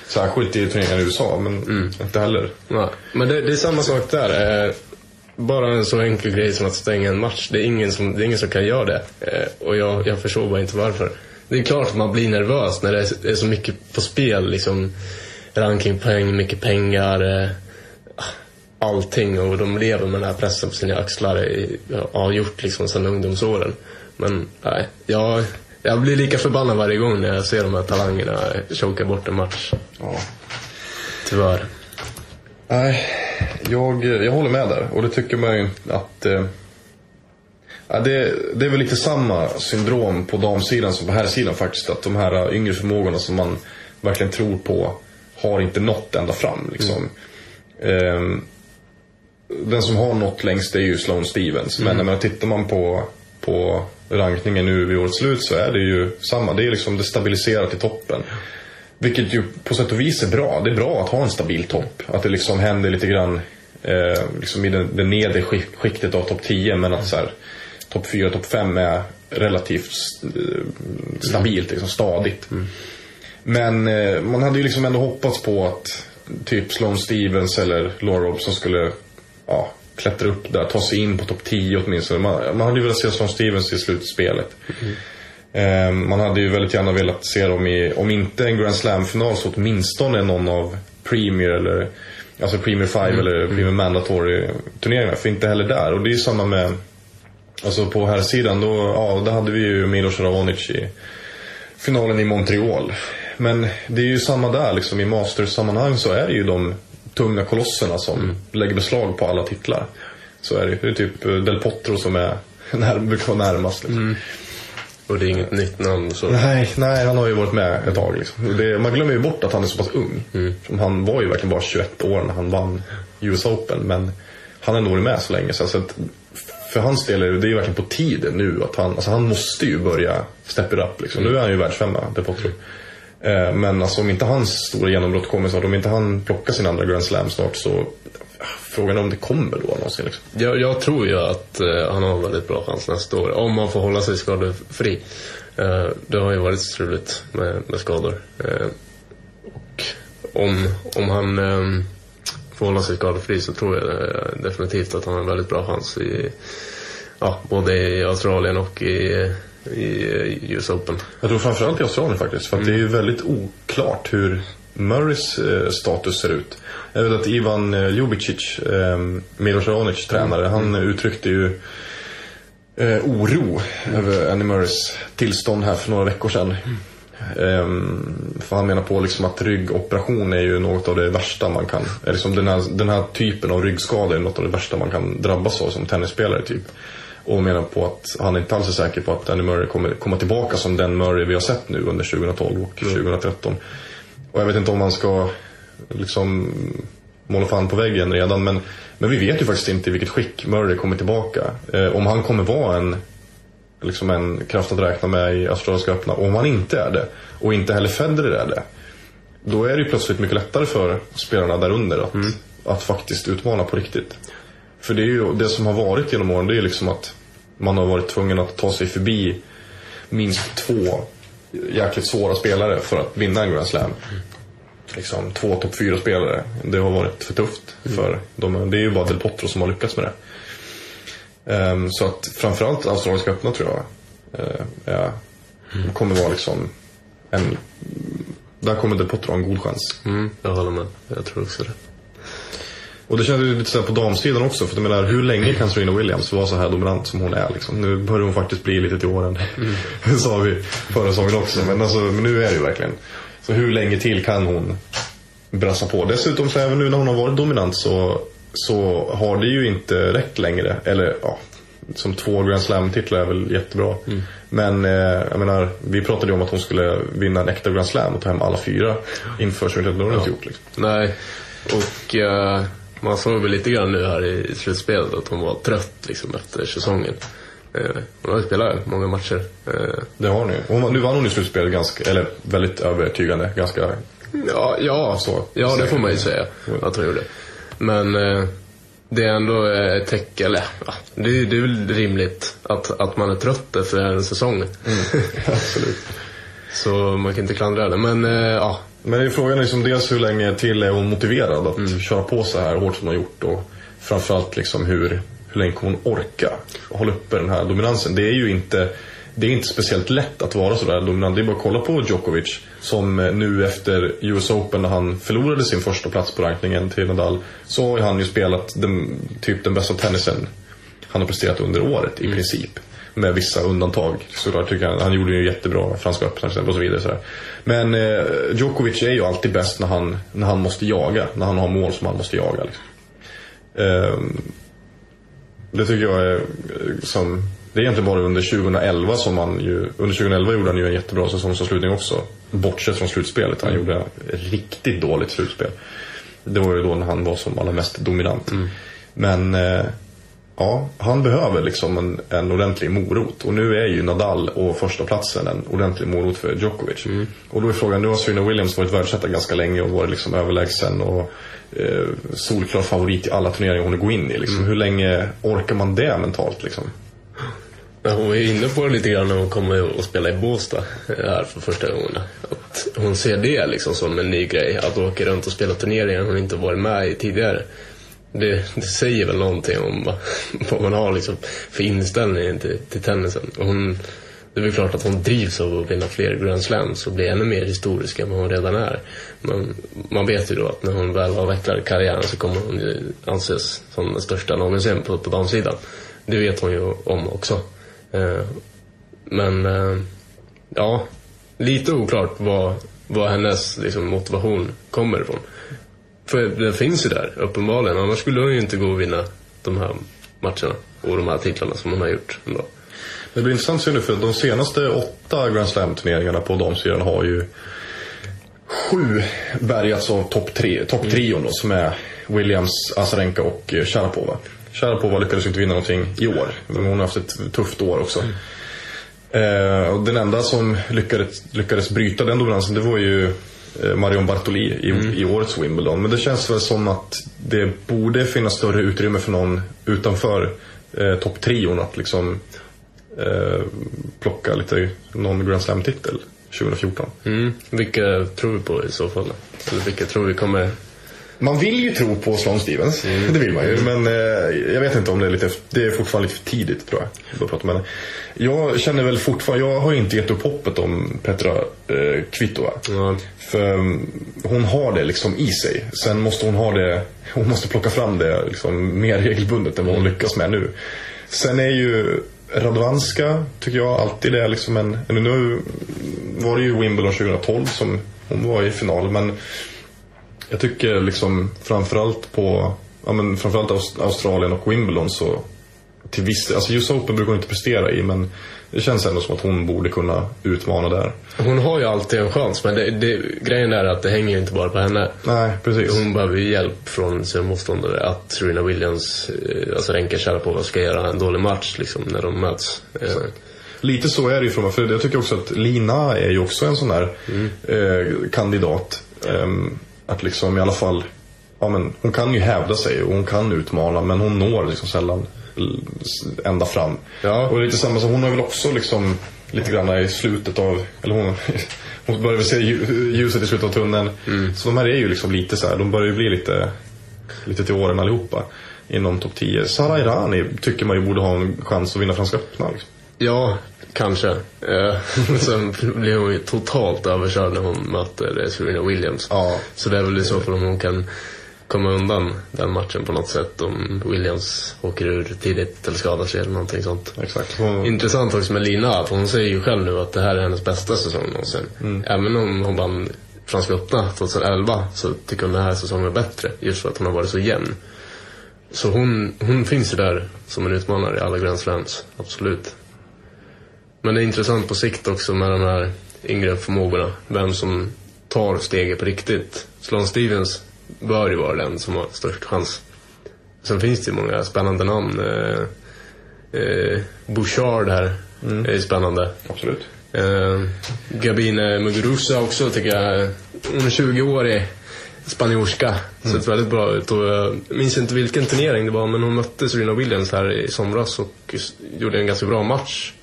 Särskilt i turneringar i USA, men inte heller. Ja, men det, det är samma sak där. Eh, bara en så enkel grej som att stänga en match. Det är ingen som, det är ingen som kan göra det. Eh, och jag, jag förstår bara inte varför. Det är klart att man blir nervös när det är, är så mycket på spel. Liksom, rankingpoäng, mycket pengar. Allting. Och de lever med den här pressen på sina axlar. I, har gjort liksom sedan ungdomsåren. Men nej, jag, jag blir lika förbannad varje gång när jag ser de här talangerna choka bort en match. Ja. Tyvärr. Nej, jag, jag håller med där. Och det tycker man ju att... Eh, ja, det, det är väl lite samma syndrom på damsidan som på herrsidan faktiskt. Att de här yngre förmågorna som man verkligen tror på har inte nått ända fram. Liksom. Ehm, den som har nått längst är ju Sloane Stevens. Men jag menar, tittar man på, på rankningen nu vid årets slut så är det ju samma. Det är liksom det stabiliserat i toppen. Vilket ju på sätt och vis är bra. Det är bra att ha en stabil topp. Att det liksom händer lite grann eh, liksom i den, den nedre skick- skiktet av topp 10. Men att så här, topp 4 topp 5 är relativt eh, stabilt, liksom stadigt. Men eh, man hade ju liksom ändå hoppats på att typ Sloane Stevens eller Laura Robson skulle ja, klättra upp där, ta sig in på topp 10 åtminstone. Man, man hade ju velat se Sloane Stevens i slutspelet. Eh, man hade ju väldigt gärna velat se dem i, om inte en Grand Slam-final så åtminstone någon av Premier eller Alltså Premier 5 eller Premier Mandatory turneringar. För inte heller där. Och det är ju samma med Alltså på här sidan då, ja, där hade vi ju Milos Ravonic i finalen i Montreal. Men det är ju samma där liksom i Masters-sammanhang så är det ju de tunga kolosserna som lägger beslag på alla titlar. Så är det ju. Det är typ eh, Del Potro som är när, brukar vara närmast. Liksom. Och det är inget nytt namn så. Nej, nej, han har ju varit med ett tag. Liksom. Det, man glömmer ju bort att han är så pass ung. Som Han var ju verkligen bara 21 år när han vann US Open. Men han har ändå varit med så länge. Så att för hans del är det, det är verkligen på tiden nu att han, alltså han måste ju börja step it up. Liksom. Nu är han ju världsfemma, Del Potro. Eh, Eh, men alltså om inte hans stora genombrott kommer snart, om inte han plockar sin andra Grand Slam snart så eh, Frågan är om det kommer då någonsin. Liksom. Jag, jag tror ju att eh, han har en väldigt bra chans nästa år. Om han får hålla sig skadefri. Eh, det har ju varit struligt med, med skador. Eh, och om, om han eh, får hålla sig skadefri så tror jag eh, definitivt att han har en väldigt bra chans i, ja, både i Australien och i, i eh, US Open. Jag tror framförallt i Australien faktiskt. För att det är ju väldigt oklart hur Murrays eh, status ser ut. Jag vet att Ivan eh, Ljubicic, eh, Milos Raonic tränare, han uttryckte ju eh, oro över Annie Murrays tillstånd här för några veckor sedan. Ehm, för han menar på liksom att ryggoperation är ju något av det värsta man kan, liksom den, här, den här typen av ryggskada är något av det värsta man kan drabbas av som tennisspelare typ. Och menar på att han inte alls är säker på att Andy Murray kommer komma tillbaka som den Murray vi har sett nu under 2012 och 2013. Och jag vet inte om man ska liksom måla fan på väggen redan men, men vi vet ju faktiskt inte i vilket skick Murray kommer tillbaka. Eh, om han kommer vara en liksom en kraft att räkna med i Australiska öppna. Och om han inte är det, och inte heller Federer är det, då är det ju plötsligt mycket lättare för spelarna där under att, att faktiskt utmana på riktigt. För det är ju det som har varit genom åren, det är liksom att man har varit tvungen att ta sig förbi minst två jäkligt svåra spelare för att vinna en Grand Slam. Liksom två topp fyra spelare. Det har varit för tufft för dem. Det är ju bara Del Potro som har lyckats med det. Ehm, så att framförallt Australiska öppna tror jag uh, ja, kommer vara liksom en... Där kommer Del Potro ha en god chans. Mm, jag håller med. Jag tror också det. Och det kändes lite så på damsidan också. För jag menar, hur länge kan Serena Williams vara så här dominant som hon är? Liksom? Nu börjar hon faktiskt bli lite till åren. Det sa vi förra säsongen också. Men, alltså, men nu är det ju verkligen. Så hur länge till kan hon brassa på? Dessutom så även nu när hon har varit dominant så, så har det ju inte räckt längre. Eller ja, som två Grand Slam-titlar är väl jättebra. Men eh, jag menar, vi pratade ju om att hon skulle vinna en äkta Grand Slam och ta hem alla fyra inför 2013. Det har hon inte gjort. Liksom. Nej, och eh, man såg väl lite grann nu här i slutspelet att hon var trött liksom efter säsongen. Eh, hon har ju spelat många matcher. Eh, Det har ni. Och nu vann hon i slutspelet ganska, eller väldigt övertygande. Ganska, ja, ja, Så. ja, det får man ju säga att hon gjorde. Men eh, det är ändå eh, ett tecken, eller ja, det, är- det är väl rimligt att, att man är trött efter en säsong. absolut. Så man kan inte klandra det. Men eh, ja, Men det är frågan liksom dels hur länge till är hon motiverad att köra på så här hårt som hon har gjort och framförallt liksom hur, hur länge kommer hon orka hålla uppe den här dominansen. Det är ju inte, det är inte speciellt lätt att vara sådär dominant. Det är bara att kolla på Djokovic som eh, nu efter US Open när han förlorade sin första plats på rankningen till Nadal så har han ju spelat den, typ den bästa tennisen han har presterat under året i princip. Med vissa undantag. Såklart tycker jag, han gjorde ju jättebra Franska öppna och så vidare. Så. Men eh, Djokovic är ju alltid bäst när han, när han måste jaga. När han har mål som han måste jaga. Liksom. Ehm, det tycker jag är eh, som... Det är egentligen bara under 2011 som han ju... Under 2011 gjorde han ju en jättebra säsongsavslutning också. Bortsett från slutspelet. Han gjorde ett riktigt dåligt slutspel. Det var ju då när han var som allra mest dominant. Men eh, ja, han behöver liksom en, en ordentlig morot. Och nu är ju Nadal och första platsen en ordentlig morot för Djokovic. Och då är frågan, nu har Serena Williams varit världsetta ganska länge och varit liksom överlägsen och eh, solklar favorit i alla turneringar hon går in i. Liksom. Hur länge orkar man det mentalt liksom? Men hon var ju inne på det lite grann när hon kommer att spela i Båstad här för första gången. Att hon ser det liksom som en ny grej. Att åka runt och spela turneringar hon inte varit med i tidigare. Det, det säger väl någonting om vad, vad man har liksom för inställning till, till tennisen. Och hon, det är väl klart att hon drivs av att vinna fler Grand Slams och bli ännu mer historisk än vad hon redan är. Men man vet ju då att när hon väl avvecklar karriären så kommer hon ju anses som den största någonsin på, på damsidan. Det vet hon ju om också. Eh, men eh, ja, lite oklart vad, vad hennes liksom, motivation kommer ifrån. För den finns ju där, uppenbarligen. Annars skulle hon ju inte gå och vinna de här matcherna och de här titlarna som hon har gjort ändå. Det blir intressant att se nu för de senaste åtta Grand Slam-turneringarna på damsidan har ju sju bärgats av topptrion då, som är Williams, Azarenka och eh, Sharapova. Sharapova lyckades inte vinna någonting i år, men hon har haft ett tufft år också. Eh, och den enda som lyckades, lyckades bryta den dominansen det var ju Marion Bartoli i, i årets Wimbledon. Men det känns väl som att det borde finnas större utrymme för någon utanför eh, topptrion att liksom eh, plocka lite någon Grand Slam-titel 2014. Mm. Vilka tror vi på i så fall? Eller vilka tror vi kommer... Man vill ju tro på Sloane Stevens, det vill man ju. Men eh, jag vet inte om det är lite, det är fortfarande lite för tidigt tror jag. att prata med henne. Jag känner väl fortfarande, jag har inte gett upp hoppet om Petra eh, Kvitova. Ja, För mm, hon har det liksom i sig. Sen måste hon ha det, hon måste plocka fram det liksom mer regelbundet än vad hon lyckas med nu. Sen är ju Radwanska, tycker jag, alltid det är liksom en, eller nu var det ju Wimbledon 2012 som hon var i final, men jag tycker liksom framförallt på, ja men framförallt Aust- Australien och Wimbledon så till viss, alltså US Open brukar hon inte prestera i men det känns ändå som att hon borde kunna utmana där. Hon har ju alltid en chans, men det, det, grejen är att det hänger ju inte bara på henne. Nej, precis. Hon behöver ju hjälp från sina motståndare att Serena Williams, eh, alltså Renka Sharapova, ska göra en dålig match liksom, när de möts. Eh, Lite så är det ju från för jag tycker också att Lina är ju också en sån där eh, kandidat. Ehm, att liksom i alla fall, ja men hon kan ju hävda sig och hon kan utmana men hon når liksom sällan ända fram. Ja. Och lite samma som hon har väl också liksom lite grann i slutet av, eller hon, hon börjar väl se lju- ljuset i slutet av tunneln. Så de här är ju liksom lite så här, de börjar ju bli lite, lite till åren allihopa. Inom topp 10. Sara Irani tycker man ju borde ha en chans att vinna Franska öppna. Liksom. Ja, kanske. Eh, sen blir hon ju totalt överkörd när hon möter eh, Serena Williams. Ja. Så det är väl i så fall om hon kan komma undan den matchen på något sätt. Om Williams åker ur tidigt eller skadar sig eller någonting sånt. Exakt. Hon, Intressant också med Lina, att hon säger ju själv nu att det här är hennes bästa säsong någonsin. Även om hon vann Franska öppna 2011 så tycker hon den här säsongen är bättre. Just för att hon har varit så jämn. Så hon, hon finns ju där som en utmanare i alla Grand Slams, absolut. Men det är intressant på sikt också med de här yngre förmågorna. Vem som tar steget på riktigt. Sloane Stevens bör ju vara den som har störst chans sen finns det ju många spännande namn. Eh, eh, Bouchard här är ju spännande. Absolut. Eh, Gabine Muguruza också tycker jag. Hon är 20-årig spanjorska. Sett väldigt bra ut. Och jag minns inte vilken turnering det var men hon mötte Serena Williams här i somras och gjorde en ganska bra match.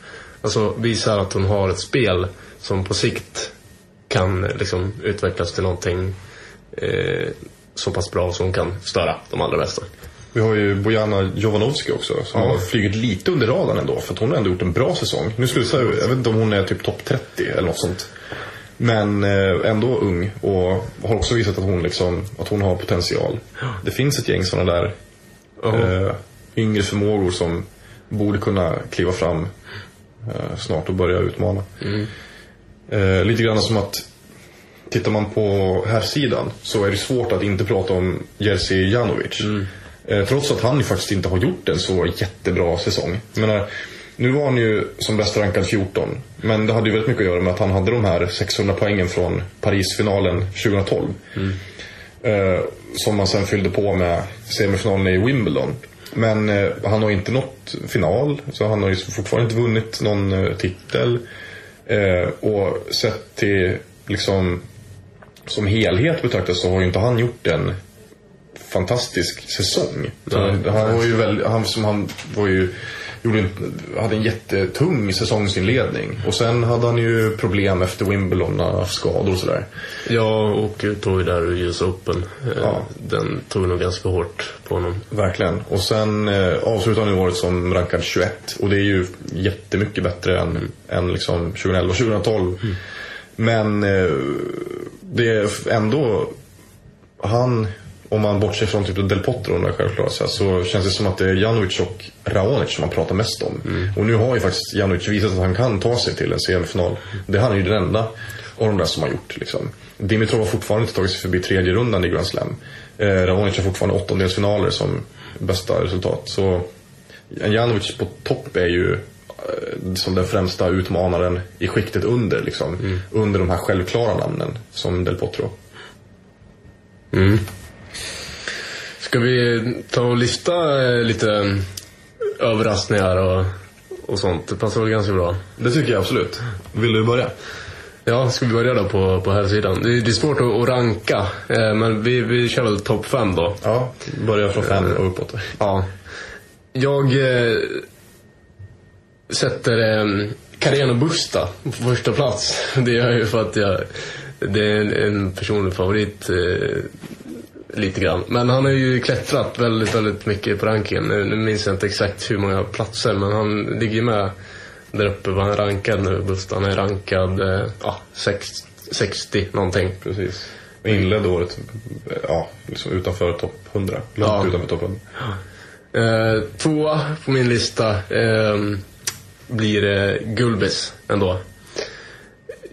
Alltså visar att hon har ett spel som på sikt kan liksom utvecklas till någonting eh, så pass bra som kan störa de allra bästa. Vi har ju Bojana Jovanovski också som Ja. har flugit lite under radarn ändå. För hon har ändå gjort en bra säsong. Nu skulle jag säga, jag vet inte om hon är typ topp 30 eller något sånt. Men eh, ändå ung och har också visat att hon, liksom, att hon har potential. Det finns ett gäng sådana där Ja. eh, yngre förmågor som borde kunna kliva fram eh, snart och börja utmana. Eh, lite grann som att Tittar man på här sidan så är det svårt att inte prata om Jerzy Janovic. Eh, trots att han ju faktiskt inte har gjort en så jättebra säsong. Jag menar, nu var han ju som bäst rankad 14. Men det hade ju väldigt mycket att göra med att han hade de här 600 poängen från Parisfinalen 2012. Eh, som man sen fyllde på med semifinalen i Wimbledon. Men eh, han har inte nått final, så han har ju fortfarande inte vunnit någon eh, titel. Eh, och sett till liksom som helhet betraktat så har ju inte han gjort en fantastisk säsong. Nej. Han var ju väldigt, han, som han var ju, gjorde en, hade en jättetung säsongsinledning. Och sen hade han ju problem efter Wimbledon, när han haft skador och sådär. Ja, och tog ju där ur US Open. Eh, Ja. Den tog nog ganska hårt på honom. Verkligen. Och sen eh, avslutade han ju året som rankad 21. Och det är ju jättemycket bättre än, än liksom 2011 2012. Men eh, det är ändå han, om man bortser från typ Del Potro självklart så, här, så känns det som att det är Janovic och Raonic som man pratar mest om. Och nu har ju faktiskt Janovic visat att han kan ta sig till en semifinal. Det är han är ju den enda av de där som har gjort. Liksom. Dimitrov har fortfarande inte tagit sig förbi tredje rundan i Grand Slam. Eh, Raonic har fortfarande åttondelsfinaler som bästa resultat. Så Janovic på topp är ju som den främsta utmanaren i skiktet under. Liksom. Under de här självklara namnen som Del Potro. Mm. Ska vi ta och lista eh, lite överraskningar och, och sånt? Det passar väl ganska bra. Det tycker jag absolut. Vill du börja? Ja, ska vi börja då på, på här sidan? Det, är- det är svårt att, att ranka, eh, men vi, vi kör väl topp fem då. Ja, börja från fem och uppåt. Ja. Jag eh, sätter eh, Carreno Busta på första plats. Det gör jag ju för att jag, det är en, en personlig favorit. Eh, lite grann. Men han har ju klättrat väldigt, väldigt mycket på rankingen. Nu, nu minns jag inte exakt hur många platser, men han ligger ju med där uppe. Vad han är rankad nu, Busta. Han är rankad eh, ja, sex, 60 någonting. Precis. Och inledde året ja, liksom utanför topp 100. Långt Ja. utanför topp 100. Eh, tvåa på min lista eh, blir eh, Gulbis ändå.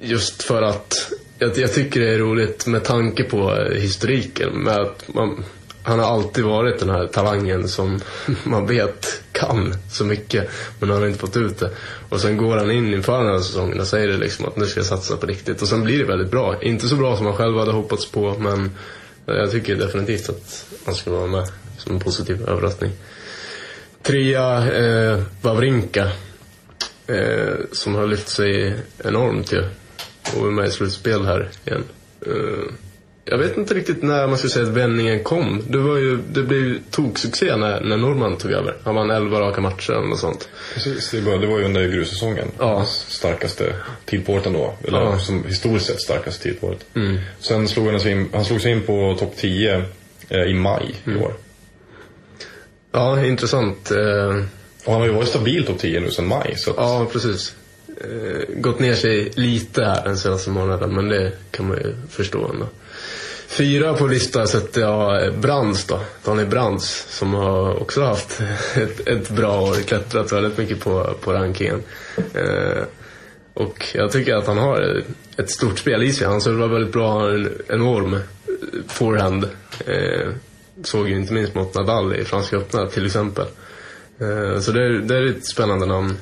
Just för att jag, jag tycker det är roligt med tanke på eh, historiken. Med att man, han har alltid varit den här talangen som man vet kan så mycket men han har inte fått ut det. Och sen går han in inför den här säsongen och säger det liksom att nu ska jag satsa på riktigt. Och sen blir det väldigt bra. Inte så bra som han själv hade hoppats på men jag tycker definitivt att han ska vara med som en positiv överraskning. Trea, eh, Wawrinka. Eh, som har lyft sig enormt ju. Och är med i slutspel här igen. Eh, jag vet inte riktigt när man ska säga att vändningen kom. Det, var ju, det blev ju toksuccé när, när Norman tog över. Han vann 11 raka matcher eller något sånt. Precis, det var, det var ju under grussäsongen. Ja. Starkaste tid på året ändå. Eller Ja. som historiskt sett starkaste tid på året. Sen slog han sig in, han slog sig in på topp 10 eh, i maj i år. Ja, intressant. Eh, och han har ju varit stabil topp 10 nu sedan maj. Så att, ja, precis. Eh, gått ner sig lite här den senaste månaden, men det kan man ju förstå ändå. Fyra på listan sätter jag eh, Brands då. Daniel Brands som har också haft ett, ett bra år, klättrat väldigt mycket på, på rankingen. Eh, och jag tycker att han har ett stort spel i sig. Han servar väldigt bra, har en enorm forehand. Eh, såg ju inte minst mot Nadal i Franska öppna till exempel. Eh, så det, är- det är ett spännande namn.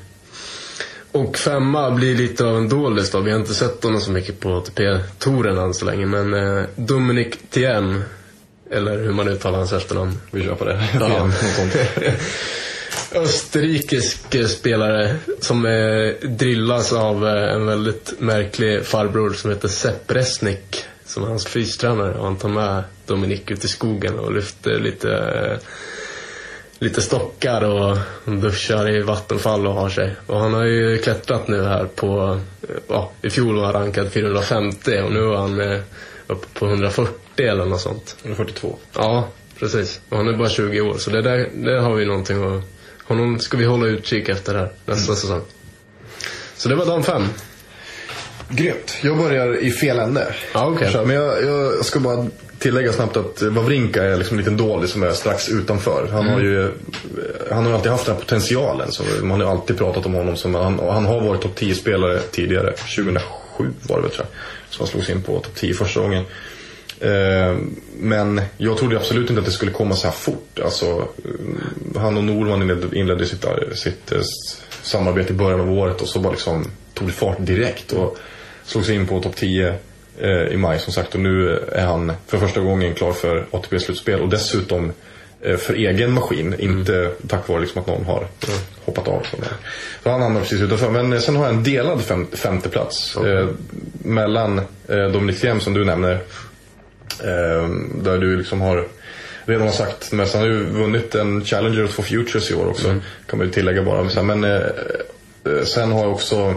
Och femma blir lite av en doldis då. Vi har inte sett honom så mycket på ATP-touren än så länge. Men eh, Dominic Thiem Eller hur man uttalar hans efternamn. Vi kör på det. Ja. Österrikisk eh, spelare som eh, drillas av eh, en väldigt märklig farbror som heter Sepp Resnick. Som är hans fystränare och han tar med Dominik ut i skogen och lyfter lite, eh, lite stockar och duschar i vattenfall och har sig. Och han har ju klättrat nu här på, ja, i fjol var han rankad 450 och nu är han eh, uppe på 140 eller något sånt. 142. Ja, precis. Och han är bara 20 år, så det där, det har vi någonting att... Honom ska vi hålla utkik efter här nästa säsong. Så det var de fem. Grymt. Jag börjar i fel ände. Okej. Så, Men jag, jag ska bara tillägga snabbt att Wawrinka är liksom en liten doldis som är strax utanför. Han har ju han har alltid haft den här potentialen. Så man har ju alltid pratat om honom som, han, han har varit topp 10-spelare tidigare. 2007 var det väl tror jag. Så han slog sig in på topp 10 första gången. Eh, Men jag trodde absolut inte att det skulle komma så här fort. Alltså, eh, han och Norman inledde, sitt, sitt eh, s- samarbete i början av året och så bara liksom tog det fart direkt. Och slog sig in på topp 10 eh, i maj som sagt. Och nu är han för första gången klar för ATP-slutspel. Och dessutom eh, för egen maskin. Inte tack vare liksom att någon har hoppat av. Så, så han hamnar precis utanför. Men eh, sen har jag en delad fem, femteplats. Eh, mellan eh, Dominic Thiem som du nämner. Eh, där du liksom har redan har sagt mest. Han har ju vunnit en Challenger och två Futures i år också. Kan man ju tillägga bara. Men eh, eh, sen har jag också eh,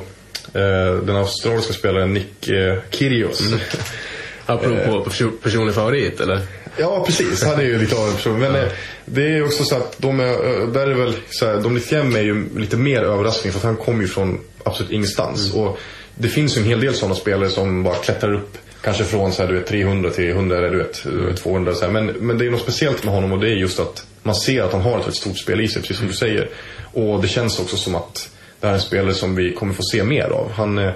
den australiska spelaren Nick eh, Kyrgios. Apropå perso- personlig favorit, eller? Ja, precis. Han är ju lite av en person. Men eh, det är ju också så att de är, eh, där är väl så här, Dominic Thiem är ju lite mer överraskning för att han kommer ju från absolut ingenstans. Och det finns ju en hel del sådana spelare som bara klättrar upp kanske från så här, du vet, 300 till 100 eller du vet, 200. Så här. Men, men det är något speciellt med honom och det är just att man ser att han har ett stort spel i sig, precis som du säger. Och det känns också som att det här är en spelare som vi kommer få se mer av. Han, eh,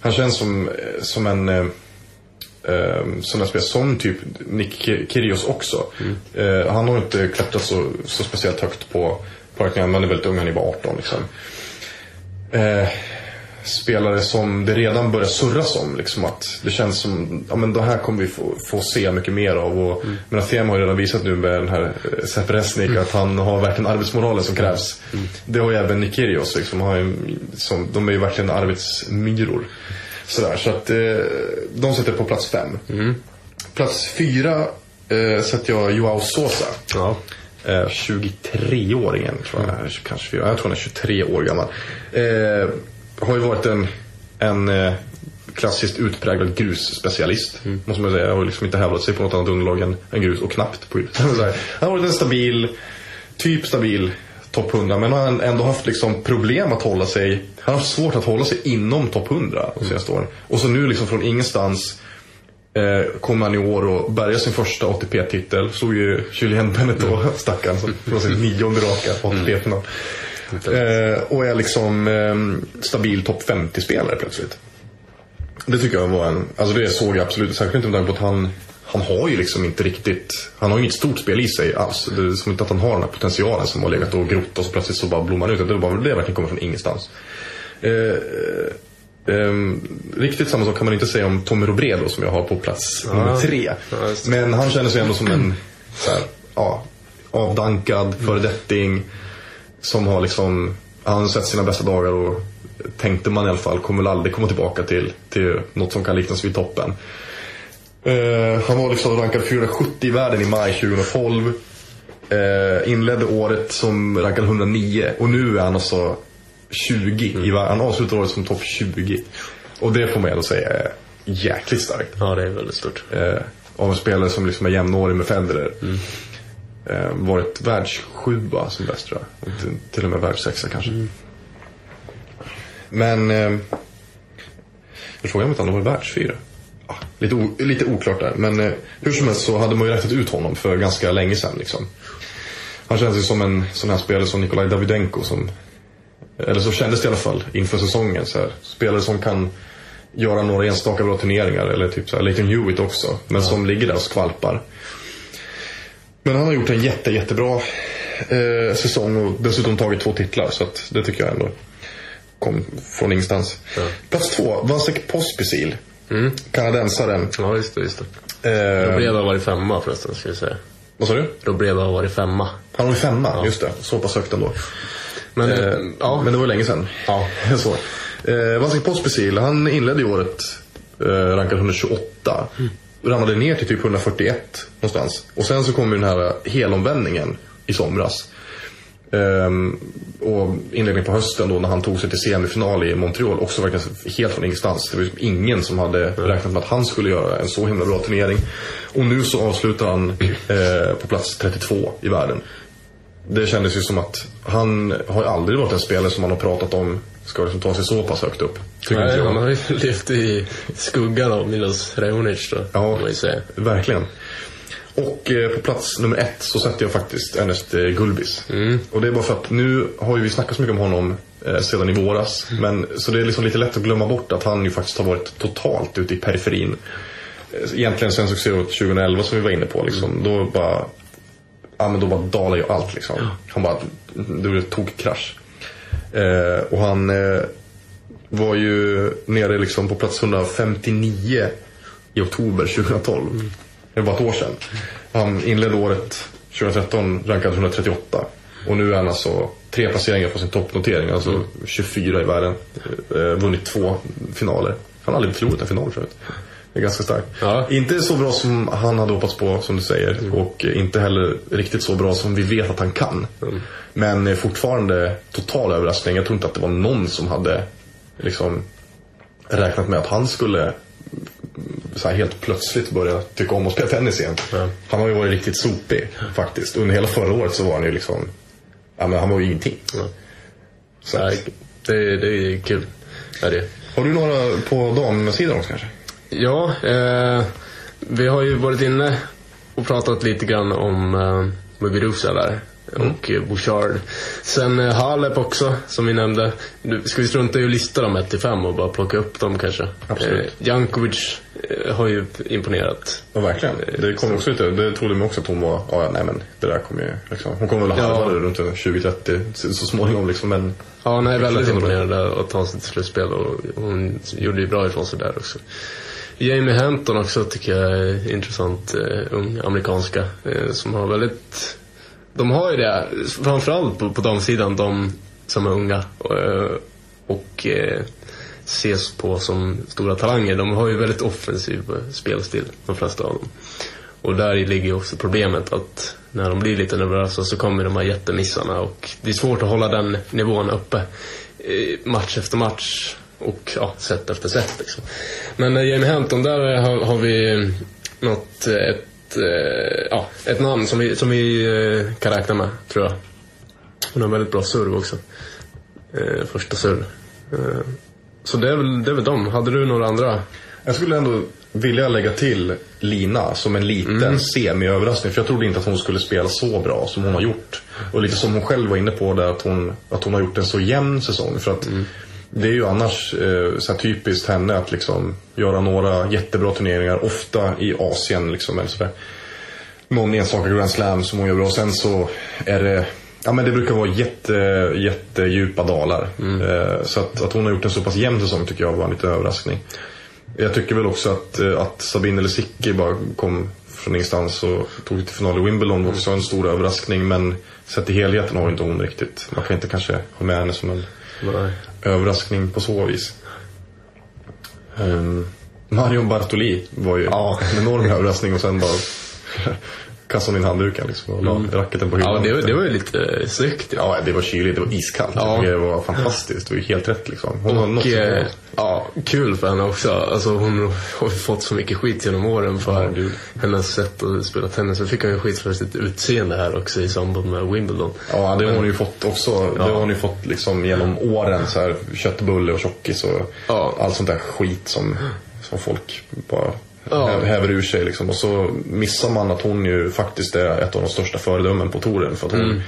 han känns som, eh, som en eh, sådana spel som typ Nick Kyrgios också. Eh, han har inte klättrat så, så speciellt högt på parken. Han är väldigt ung, han är bara 18 liksom. Eh, spelare som det redan börjar surras om. Liksom, att det känns som, ja men det här kommer vi få, få se mycket mer av. Och, Men Athiem har ju redan visat nu med den här eh, Sepp Resnick att han har verkligen arbetsmoralen som krävs. Det har ju även Nick Kyrgios. Liksom, har ju, som, de är ju verkligen arbetsmyror. Sådär, så att eh, de sätter på plats fem. Plats fyra eh, sätter jag Joao Sosa. Ja. Eh, 23-åringen tror jag. Kanske, jag tror han är 23 år gammal. Eh, har ju varit en, en eh, klassiskt utpräglad grusspecialist. Måste man säga. Jag har liksom inte hävdat sig på något annat underlag än, än grus och knappt på grus. Han har varit en stabil, typ stabil topp 100. Men han har ändå haft liksom problem att hålla sig. Han har haft svårt att hålla sig inom topp 100 de senaste åren. Och så nu liksom från ingenstans eh, kommer han i år och bärgar sin första ATP-titel. Såg ju Julien Benneteau, stackaren, som från sin nionde raka ATP-final. Eh, och är liksom eh, stabil topp 50-spelare plötsligt. Det tycker jag var en, alltså det såg jag absolut, särskilt inte med tanke på att han, han har ju liksom inte riktigt, han har ju inget stort spel i sig alls. Det är som inte att han har den här potentialen som har legat och grott och så plötsligt så bara blommar ut. Det är bara det verkligen kommer från ingenstans. Eh, Ehm, riktigt samma sak kan man inte säga om Tommy Robredo som jag har på plats nummer tre. Men han känner sig ändå som en så här, ja, avdankad föredetting. Som har liksom, han har sett sina bästa dagar och tänkte man i alla fall kommer aldrig komma tillbaka till, till något som kan liknas vid toppen. Eh, han var liksom rankad 470 i världen i maj 2012. Eh, inledde året som rankad 109 och nu är han alltså 20 i världen. Han avslutar året som topp 20. Och det får man ändå säga är jäkligt starkt. Ja, det är väldigt stort. Eh, av en spelare som liksom är jämnårig med Federer. Eh, varit världssjua som bäst tror jag. Till, och med världssexa kanske. Men eh, jag frågar mig om inte han varit världsfyra. Ah, lite, o, lite oklart där. Men eh, hur som helst så hade man ju räknat ut honom för ganska länge sedan. Liksom. Han känns ju som en sån här spelare som Nikolaj Davydenko. Som, eller så kändes det i alla fall inför säsongen. Så här. Spelare som kan göra några enstaka bra turneringar. Eller typ så här, Leighton Hewitt också. Men som ligger där och skvalpar. Men han har gjort en jätte, jättebra eh, säsong och dessutom tagit två titlar. Så det tycker jag ändå kom från ingenstans. Ja. Plats två, Vasek Pospisil. Mm. Kanadensaren. Ja, just det. Just det. Eh, Robredo har varit femma förresten, ska vi säga. vad sa du? Robredo har varit femma. Han var ju femma, just det. Så pass högt ändå. Men, Eh, ja. Men det var länge sedan. Ja. Så. Eh, Vasek Pospisil, han inledde ju året eh, rankad 128. Ramlade ner till typ 141 någonstans. Och sen så kom ju den här eh, helomvändningen i somras. Um, och inledningen på hösten då när han tog sig till semifinal i Montreal. Också verkligen helt från ingenstans. Det var liksom ingen som hade räknat med att han skulle göra en så himla bra turnering. Och nu så avslutar han eh, på plats 32 i världen. Det kändes ju som att han har ju aldrig varit en spelare som man har pratat om ska liksom ta sig så pass högt upp. Tycker inte Nej, jag. han har ju levt i skuggan av Milos Raonic då, Ja. Verkligen. Och eh, på plats nummer ett så sätter jag faktiskt Ernest eh, Gulbis. Och det är bara för att nu har ju vi snackat så mycket om honom eh, sedan i våras. Men, så det är liksom lite lätt att glömma bort att han ju faktiskt har varit totalt ute i periferin. Egentligen sen succéåret 2011 som vi var inne på. Liksom, Då bara ja, men då bara dalar ju allt liksom. Han bara, det tog krasch. Eh, och han eh, var ju nere liksom på plats 159 i oktober 2012. Det var ett år sedan. Han inledde året 2013 rankad 138. Och nu är han alltså tre placeringar på sin toppnotering. Alltså 24 i världen. Eh, vunnit två finaler. Han har aldrig förlorat en final förut. Är ganska starkt. Ja. Inte så bra som han hade hoppats på, som du säger. Och inte heller riktigt så bra som vi vet att han kan. Men eh, fortfarande total överraskning. Jag tror inte att det var någon som hade liksom räknat med att han skulle så helt plötsligt börja tycka om att spela tennis igen. Ja. Han har ju varit riktigt sopig faktiskt. Under hela förra året så var han ju liksom, ja men han var ju ingenting. Ja. Så Nej, det, det är kul. Är det. har du några på damsidan också kanske? Ja, eh, vi har ju varit inne och pratat lite grann om eh, Muguruza där. Och eh, Bouchard. Sen eh, Halep också, som vi nämnde. Nu ska vi strunta i att lista dem 1 till 5 och bara plocka upp dem kanske. Absolut. Eh, Jankovic eh, har ju imponerat. Ja, verkligen. Det kom också lite, det trodde man också att hon var, ja nej men det där kommer ju liksom, hon kommer väl Ja. halva nu runt 2030 så, så småningom liksom men Ja, är väldigt imponerad att ta sig till slutspel och hon gjorde ju bra ifrån sig där också. Jamie Hampton också tycker jag är intressant, eh, ung amerikanska, eh, som har väldigt... De har ju det, framförallt på, på damsidan, de som är unga eh, och eh, ses på som stora talanger. De har ju väldigt offensiv spelstil, de flesta av dem. Och där ligger ju också problemet att när de blir lite nervösa så kommer de här jättemissarna och det är svårt att hålla den nivån uppe eh, match efter match och ja, set efter set liksom. Men eh, Jamie Hampton, där eh, har, har vi något, eh, ett, eh, ja, ett namn som vi, som vi eh, kan räkna med, tror jag. Hon har väldigt bra serv också. Eh, första serv. Eh, så det är, väl, det är väl dem. Hade du några andra? Jag skulle ändå vilja lägga till Lina som en liten semi-överraskning. För jag trodde inte att hon skulle spela så bra som hon har gjort. Och lite som hon själv var inne på där att hon, att hon har gjort en så jämn säsong. För att det är ju annars eh, så typiskt henne att liksom göra några jättebra turneringar. Ofta i Asien liksom. Eller så där. Någon enstaka Grand Slam som hon gör bra. Och sen så är det Ja men det brukar vara jätte, jättedjupa dalar. Eh, så att, att hon har gjort en så pass jämn säsong tycker jag var en liten överraskning. Jag tycker väl också att, eh, att Sabine Lisicki bara kom från ingenstans och tog till final i Wimbledon var också en stor överraskning. Men sett till helheten har inte hon riktigt. Man kan inte kanske ha med henne som en Nej. Överraskning på så vis. Um, Marion Bartoli var ju Ja. en enorm överraskning och sen bara kastade in handduken liksom och la racketen på hyllan. Ja, det, var- det var ju lite eh, snyggt. Ja. Ja, det var kyligt, det var iskallt. Ja. Det var fantastiskt, det var ju helt rätt liksom. Hon Och eh, ja, kul för henne också. Alltså, hon har fått så mycket skit genom åren för Ja, hennes sätt att spela tennis. Så fick hon ju skit för sitt utseende här också i samband med Wimbledon. Ja, det har hon ju fått också. Det har hon ju fått liksom genom åren. Så här, köttbulle och tjockis och Ja. allt sånt där skit som, som folk bara Ja. hä- häver ur sig. Liksom. Och så missar man att hon ju faktiskt är ett av de största föredömen på touren. För att hon Mm.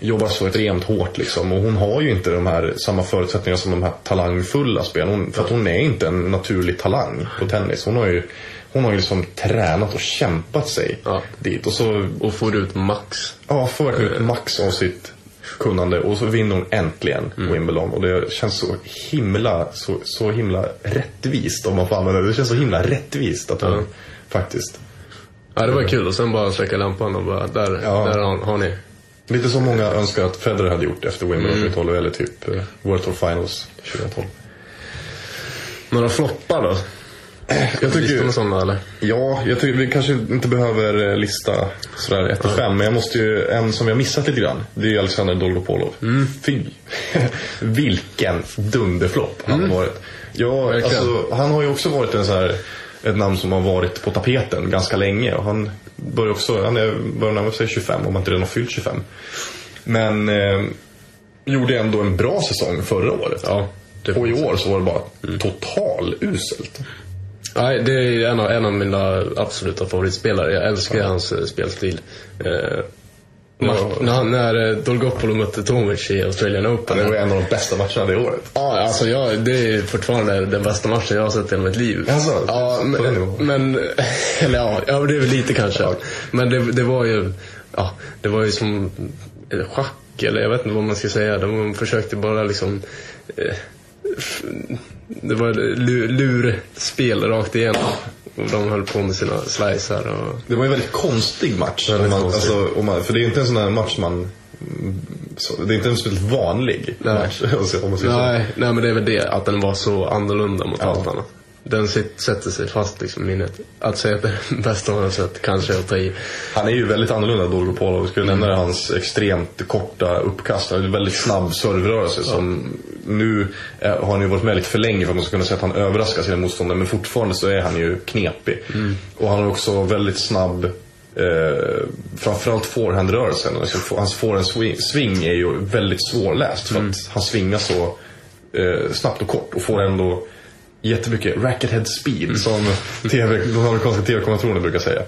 jobbar så extremt hårt liksom. Och hon har ju inte de här, samma förutsättningar som de här talangfulla spelarna. Hon, för att hon är inte en naturlig talang på tennis. Hon har ju, hon har ju liksom tränat och kämpat sig Ja. dit. Och så Och får ut max. Ja, får verkligen ut max av sitt kunnande och så vinner hon äntligen Wimbledon. Och det känns så himla, så, så himla rättvist om man får använda det. Det känns så himla rättvist att hon Ja. faktiskt. Ja, det var kul. Och sen bara släcka lampan och bara, där, Ja. där har, har ni. Lite som många önskar att Federer hade gjort efter Wimbledon 2012 eller typ eh, World Tour Finals 2012. Några floppar då? Jag tycker med sådana eller? ja, jag tycker vi kanske inte behöver eh, lista sådär 1 till 5 men jag måste ju, en som har missat lite grann. Det är ju Alexander Dolgopolov. Fy! Vilken dunderflopp han har varit. Ja, alltså, han har ju också varit en så här, ett namn som har varit på tapeten ganska länge. Och han börjar också, han är, börjar närma sig 25 om han inte redan har fyllt 25. Men eh, gjorde ändå en bra säsong förra året. Ja, och i år så var det bara total uselt. Nej, det är en av, en av mina absoluta favoritspelare. Jag älskar hans eh, spelstil. Eh, Ja. när, när eh, Dolgopolo mötte Tomic i Australian Open. Det var en av de bästa matcherna det året. Ja, alltså jag, det är fortfarande den bästa matchen jag har sett i hela mitt liv. Jaså? ja, men, men, eller ja, ja, det är väl lite kanske. Men det, det var ju, ja, det var ju som eh, schack, eller jag vet inte vad man ska säga. De försökte bara liksom, eh, det var lu- lurspel rakt igenom. Och de höll på med sina slicer och... Det var en väldigt konstig match. Väldigt man, konstig. Alltså, man, för det är inte en sån här match man... Så, det är inte en speciellt vanlig Nej. match. alltså. Nej, nej, men det är väl det, att den var så annorlunda mot Ja. allt annat. Den sätter sig fast liksom i minnet. Att säga att det är den bästa man har sett kanske är att ta i. Han är ju väldigt annorlunda Dolgopolov. Vi skulle Mm. nämna hans extremt korta uppkast. Han en väldigt snabb servrörelse som nu eh, har han ju varit med lite för länge för att man ska kunna säga att han överraskar sina motståndare. Men fortfarande så är han ju knepig. Mm. Och han har också väldigt snabb Eh, framförallt forehandrörelsen. Alltså, hans forehand swing, swing är ju väldigt svårläst för Mm. att han svingar så eh, snabbt och kort och får ändå jättemycket racket-head speed som TV, de amerikanska tv-kommentatorerna brukar säga.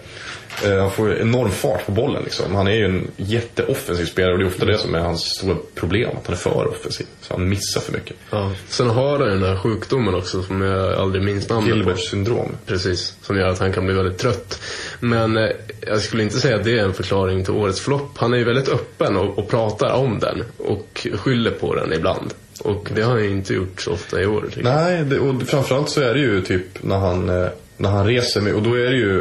Eh, han får enorm fart på bollen liksom. Han är ju en jätteoffensiv spelare och det är ofta det som är hans stora problem. Att han är för offensiv. Så han missar för mycket. Ja. Sen har han ju den här sjukdomen också som jag aldrig minns namnet på. Gilberts syndrom. Precis, som gör att han kan bli väldigt trött. Men eh, jag skulle inte säga att det är en förklaring till årets flopp. Han är ju väldigt öppen och, och pratar om den och skyller på den ibland. Och det har han inte gjort så ofta i år. Nej, det, och framförallt så är det ju typ när han, eh, när han reser med, och då är det ju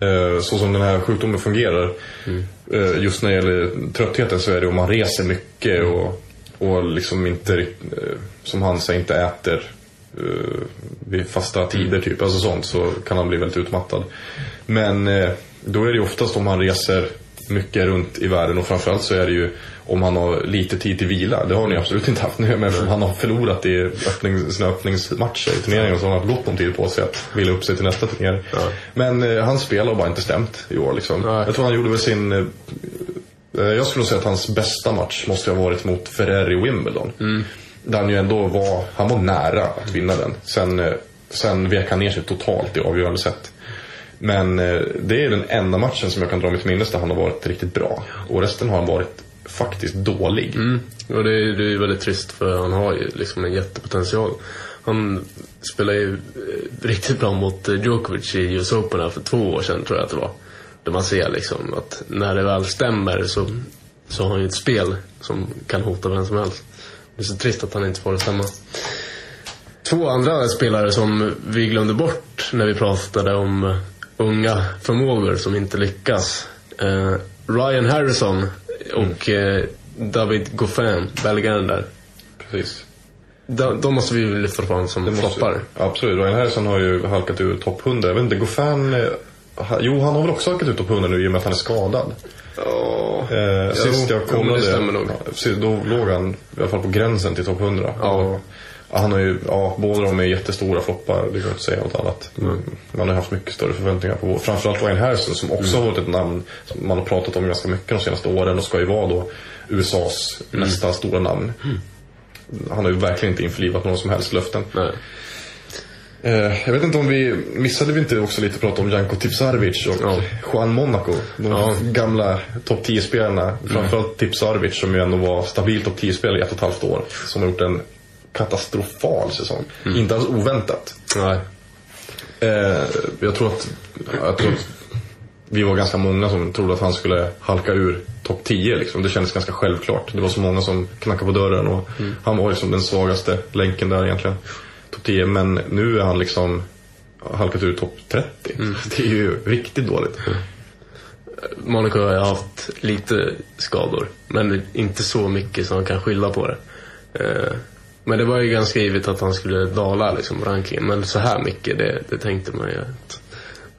eh, så som den här sjukdomen fungerar. Eh, just när det gäller tröttheten så är det om man reser mycket och, och liksom inte, som han säger, inte äter vid fasta tider typ, alltså sånt, så kan han bli väldigt utmattad. Men då är det ju oftast om han reser mycket runt i världen och framförallt så är det ju om han har lite tid till vila. Det har ni absolut inte haft nu, men eftersom han har förlorat i öppning, sina öppningsmatcher i turneringen så har han haft gott om tid på sig att vila upp sig till nästa turnering. Men eh, hans spel har bara inte stämt i år liksom. Nej. Jag tror han gjorde väl sin eh, Eh, Jag skulle säga att hans bästa match måste ha varit mot Ferrer i Wimbledon. Där han ju ändå var, han var nära att vinna den. Sen, eh, sen vek han ner sig totalt i avgörande sätt. Men eh, det är den enda matchen som jag kan dra till minnes där han har varit riktigt bra. Och resten har han varit faktiskt dålig. Mm. Och det är, ju väldigt trist för han har ju liksom en jättepotential. Han spelade ju eh, riktigt bra mot eh, Djokovic i US Open här för två år sedan tror jag att det var. Där man ser liksom att när det väl stämmer så, så har han ju ett spel som kan hota vem som helst. Det är så trist att han inte får det stämma. Två andra spelare som vi glömde bort när vi pratade om eh, unga förmågor som inte lyckas. Eh, Ryan Harrison och eh, David Goffin, belgaren där. Precis. De, de måste vi lyfta fram som Det måste- floppar. Absolut. Ryan Harrison har ju halkat ur topp 100. Jag vet inte, Goffin... eh, Jo, han har väl också halkat ur topp 100 nu i och med att han är skadad. Ja, Eh, sist jag kollade, det stämmer nog. då låg han i alla fall på gränsen till topp 100. Ja. Och, han har ju, ja, båda de är jättestora floppar, det går inte att säga något annat. Mm. Man har haft mycket större förväntningar på framförallt Ryan Harrison som också Mm. har varit ett namn som man har pratat om ganska mycket de senaste åren och ska ju vara då USAs Mm. nästa stora namn. Han har ju verkligen inte införlivat några som helst löften. Nej. Eh, jag vet inte om vi, missade vi inte också lite prata om Janko Tipsarevic och Ja. Juan Monaco. De Ja. gamla topp 10-spelarna. Framförallt Tipsarevic som ju ändå var stabil topp 10-spelare i ett och ett halvt år. Som har gjort en katastrofal säsong. Inte alls oväntat. Nej. Eh, jag tror att, jag tror att vi var ganska många som trodde att han skulle halka ur topp 10. Liksom. Det kändes ganska självklart. Det var så många som knackade på dörren och mm. han var liksom den svagaste länken där egentligen. Topp 10. Men nu är han liksom halkat ur topp 30. Mm. Det är ju riktigt dåligt. Mm. Monaco har haft lite skador, men inte så mycket som han kan skylla på det. Men det var ju ganska givet att han skulle dala liksom, rankingen, men så här mycket, det, det tänkte man ju att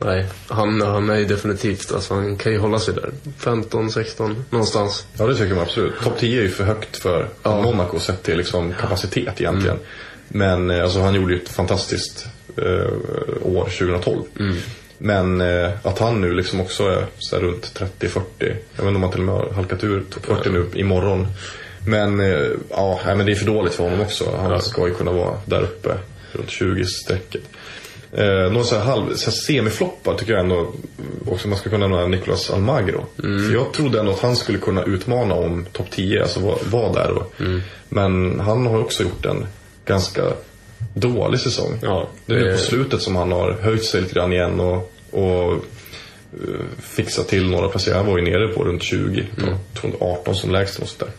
Nej, han, han är ju definitivt, alltså han kan ju hålla sig där. 15, 16, någonstans. Ja, det tycker man absolut. Topp 10 är ju för högt för ja. Monaco sett till liksom kapacitet egentligen. Mm. Men eh, alltså, han gjorde ju ett fantastiskt eh, år 2012. Mm. Men eh, att han nu liksom också är så runt 30-40. Jag vet inte om han till och med har halkat ur topp 40 nu imorgon. Men eh, ja, men det är för dåligt för honom också. Han ja. ska ju kunna vara där uppe runt 20-strecket. Eh, någon sån här, halv, så här semifloppar tycker jag ändå också man ska kunna nämna Nicolas Almagro. Mm. För jag trodde ändå att han skulle kunna utmana om topp 10, alltså vara var där. Och, mm. Men han har också gjort en ganska dålig säsong. Ja, det är det... på slutet som han har höjt sig lite grann igen och, och uh, fixat till några placeringar. Han var ju nere på runt 20, mm. 18 som lägst. Och sådär.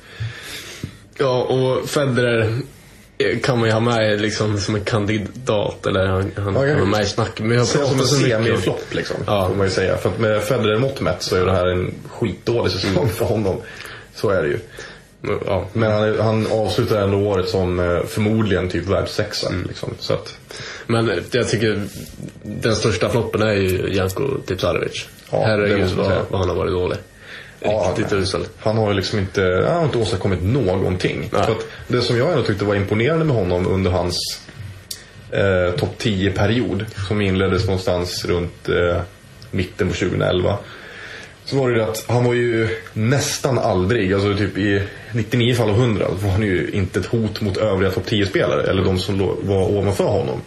Ja, och Federer kan man ju ha med liksom som en kandidat eller han, han ja, kan med i snack. Men jag pratar som en semiflopp liksom. Ja. Får man ju säga. För att med Federer mått mätt så är det här en skitdålig säsong mm. för honom. Så är det ju. Ja, men han, han avslutar ändå året som eh, förmodligen typ världssexa. Mm. Liksom, så att... Men jag tycker den största floppen är ju Janko Tipsarevic. Ja, Herregud vad, vad han har varit dålig. Riktigt usel. Han har ju liksom inte, han har inte åstadkommit någonting. För att det som jag ändå tyckte var imponerande med honom under hans eh, topp 10-period, som inleddes någonstans runt eh, mitten på 2011. Så var det ju att han var ju nästan aldrig, alltså typ i 99 fall av 100 var han ju inte ett hot mot övriga topp 10-spelare eller de som var ovanför honom.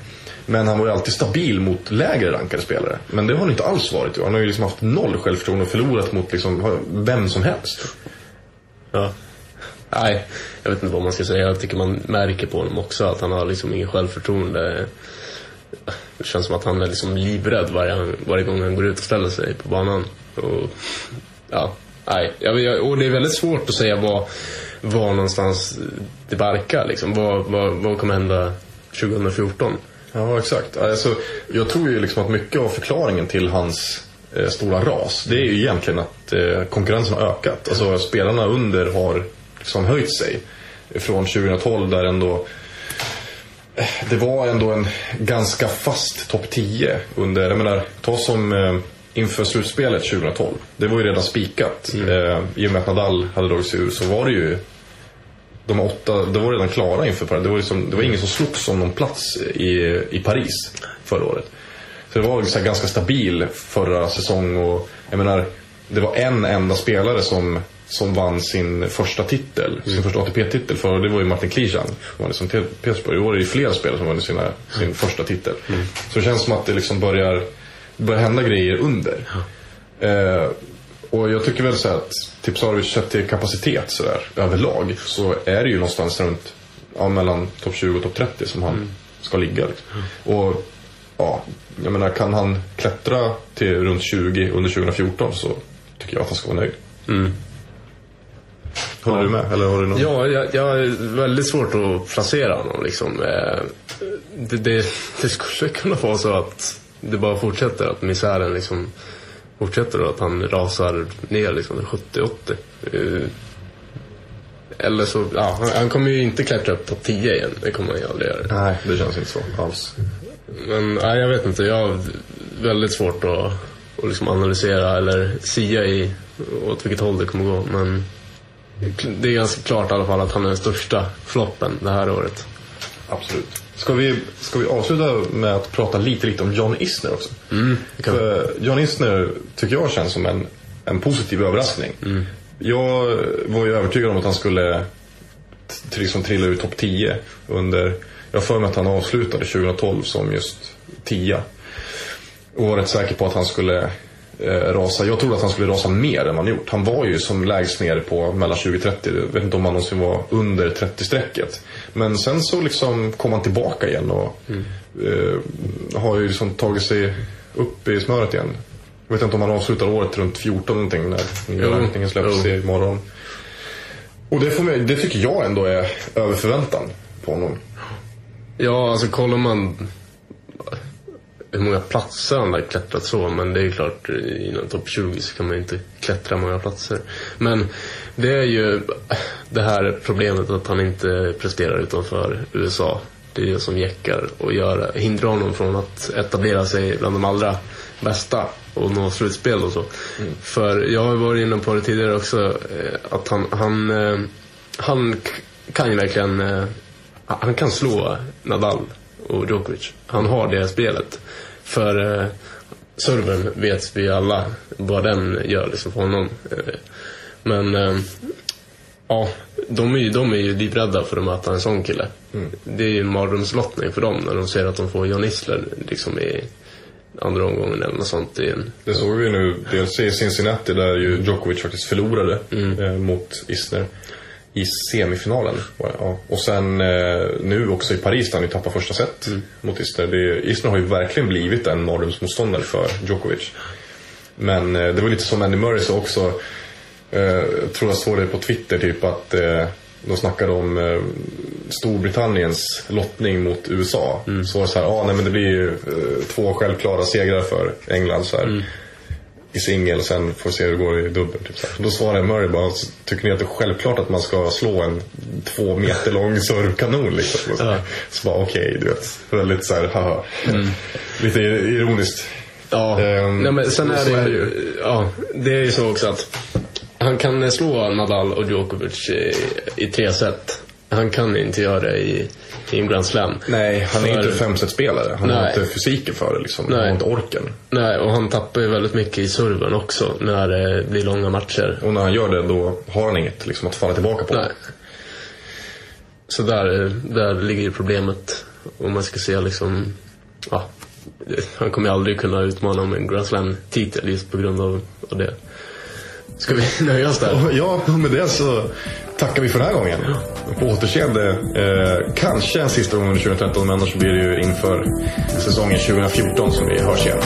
Men han var ju alltid stabil mot lägre rankade spelare. Men det har han inte alls varit. Han har ju liksom haft noll självförtroende och förlorat mot liksom vem som helst. Ja. Nej, jag vet inte vad man ska säga. Jag tycker man märker på honom också att han har liksom ingen självförtroende. Det känns som att han är liksom livrädd varje, varje gång han går ut och ställer sig på banan. Och, ja, nej. Och det är väldigt svårt att säga var, var någonstans det barkar. Liksom. Vad, vad, vad kommer hända 2014? Ja, exakt. Alltså, jag tror ju liksom att mycket av förklaringen till hans eh, stora ras, det är ju egentligen att eh, konkurrensen har ökat. Alltså spelarna under har liksom höjt sig. Från 2012 där ändå eh, det var ändå en ganska fast topp 10 under, jag menar, ta som eh, inför slutspelet 2012. Det var ju redan spikat. Mm. Eh, I och med att Nadal hade dragit sig ur så var det ju de åtta, det var redan klara inför Paris. Det var, liksom, det var ingen som slogs om någon plats i, i Paris förra året. Så det var liksom ganska stabil förra säsong och jag menar, det var en enda spelare som, som vann sin första titel, sin första ATP-titel för det var ju Martin Klijan. Petersburg. I år är det flera spelare som vann sina, sin första titel. Mm. Så det känns som att det liksom börjar, börjar hända grejer under. Eh, och jag tycker väl så att Tipsarevic sett till kapacitet så där, överlag så är det ju någonstans runt ja, mellan topp 20 och topp 30 som han mm. ska ligga. Liksom. Mm. Och ja, jag menar kan han klättra till runt 20 under 2014 så tycker jag att han ska vara nöjd. Mm. Håller ja. du med? Eller har du någon... Ja, jag, jag har väldigt svårt att placera honom. Liksom. Eh, det, det, det skulle kunna vara så att det bara fortsätter, att misären liksom fortsätter då, att han rasar ner liksom 70-80. Eh, eller så, ja, han, han kommer ju inte klättra upp topp 10 igen. Det kommer han ju aldrig göra. Nej, det känns inte så alls. Men nej, jag vet inte. Jag har väldigt svårt att, att liksom analysera eller sia i åt vilket håll det kommer gå. Men det är ganska klart i alla fall att han är den största floppen det här året. Absolut. Ska vi, ska vi avsluta med att prata lite, lite om John Isner också? Mm, För John Isner tycker jag känns som en, en positiv överraskning. Mm. Jag var ju övertygad om att han skulle liksom trilla ur topp 10 under... Jag har för mig att han avslutade 2012 som just 10. Och var rätt säker på att han skulle rasa. Jag trodde att han skulle rasa mer än han gjort. Han var ju som lägst ner på mellan 20-30. Jag vet inte om han någonsin var under 30-strecket. Men sen så liksom kom han tillbaka igen. och... Mm. Eh, har ju liksom tagit sig upp i smöret igen. Jag vet inte om han avslutar året runt 14 någonting när nya släpps Jo. imorgon. Och det, får mig, det tycker jag ändå är över förväntan på honom. Ja, alltså kollar man hur många platser han har klättrat så. Men det är ju klart, inom topp 20 så kan man ju inte klättra många platser. Men det är ju det här problemet att han inte presterar utanför USA. Det är det som jäckar och gör, hindrar honom från att etablera sig bland de allra bästa och nå slutspel och så. För jag har varit inne på det tidigare också, eh, att han, han, eh, han kan ju verkligen eh, han kan slå Nadal och Djokovic. Han har det spelet. För eh, servern vet vi alla vad den gör liksom för honom. Eh, men eh, ja, de är, ju, de är ju livrädda för att möta en sån kille. Det är ju en mardrömslottning för dem när de ser att de får John Isler liksom i andra omgången eller något sånt. En, Det såg vi nu dels i Cincinnati där ju Djokovic faktiskt förlorade eh, mot Isner i semifinalen. Ja. Och sen eh, nu också i Paris där han ju tappade första set mot Isner. Det, Isner har ju verkligen blivit en mardrömsmotståndare för Djokovic. Men eh, det var lite som Andy Murray sa också. Eh, jag tror jag såg det på Twitter typ att eh, de snackade om eh, Storbritanniens lottning mot USA. Så var det så här, ah, nej men det blir ju eh, två självklara segrar för England så här. I singel och sen får vi se hur det går i dubbel. Typ så. Då svarade Murray bara, tycker ni att det är självklart att man ska slå en två meter lång servkanon liksom? Och Så, Ja. så bara okej, du vet. Väldigt så här, haha. Lite ironiskt. Ja, Ehm, nej, men sen är det är det ju, ja, det är ju så också att han kan slå Nadal och Djokovic i, i tre set. Han kan inte göra det i, en Grand Slam. Nej, han är För- inte femsetspelare. Han har Nej. inte fysiken för det liksom. Han Nej. har inte orken. Nej, och han tappar ju väldigt mycket i serven också när det blir långa matcher. Och när han gör det då har han inget liksom, att falla tillbaka på. Nej. Så där, där ligger ju problemet. Om man ska se liksom, ja, han kommer aldrig kunna utmana om en Grand Slam-titel just på grund av, av det. Ska vi nöja oss där? Ja, med det så tackar vi för den här gången. På återseende. Eh, kanske en sista gång under 2013, men annars blir det ju inför säsongen 2014 som vi hörs igen.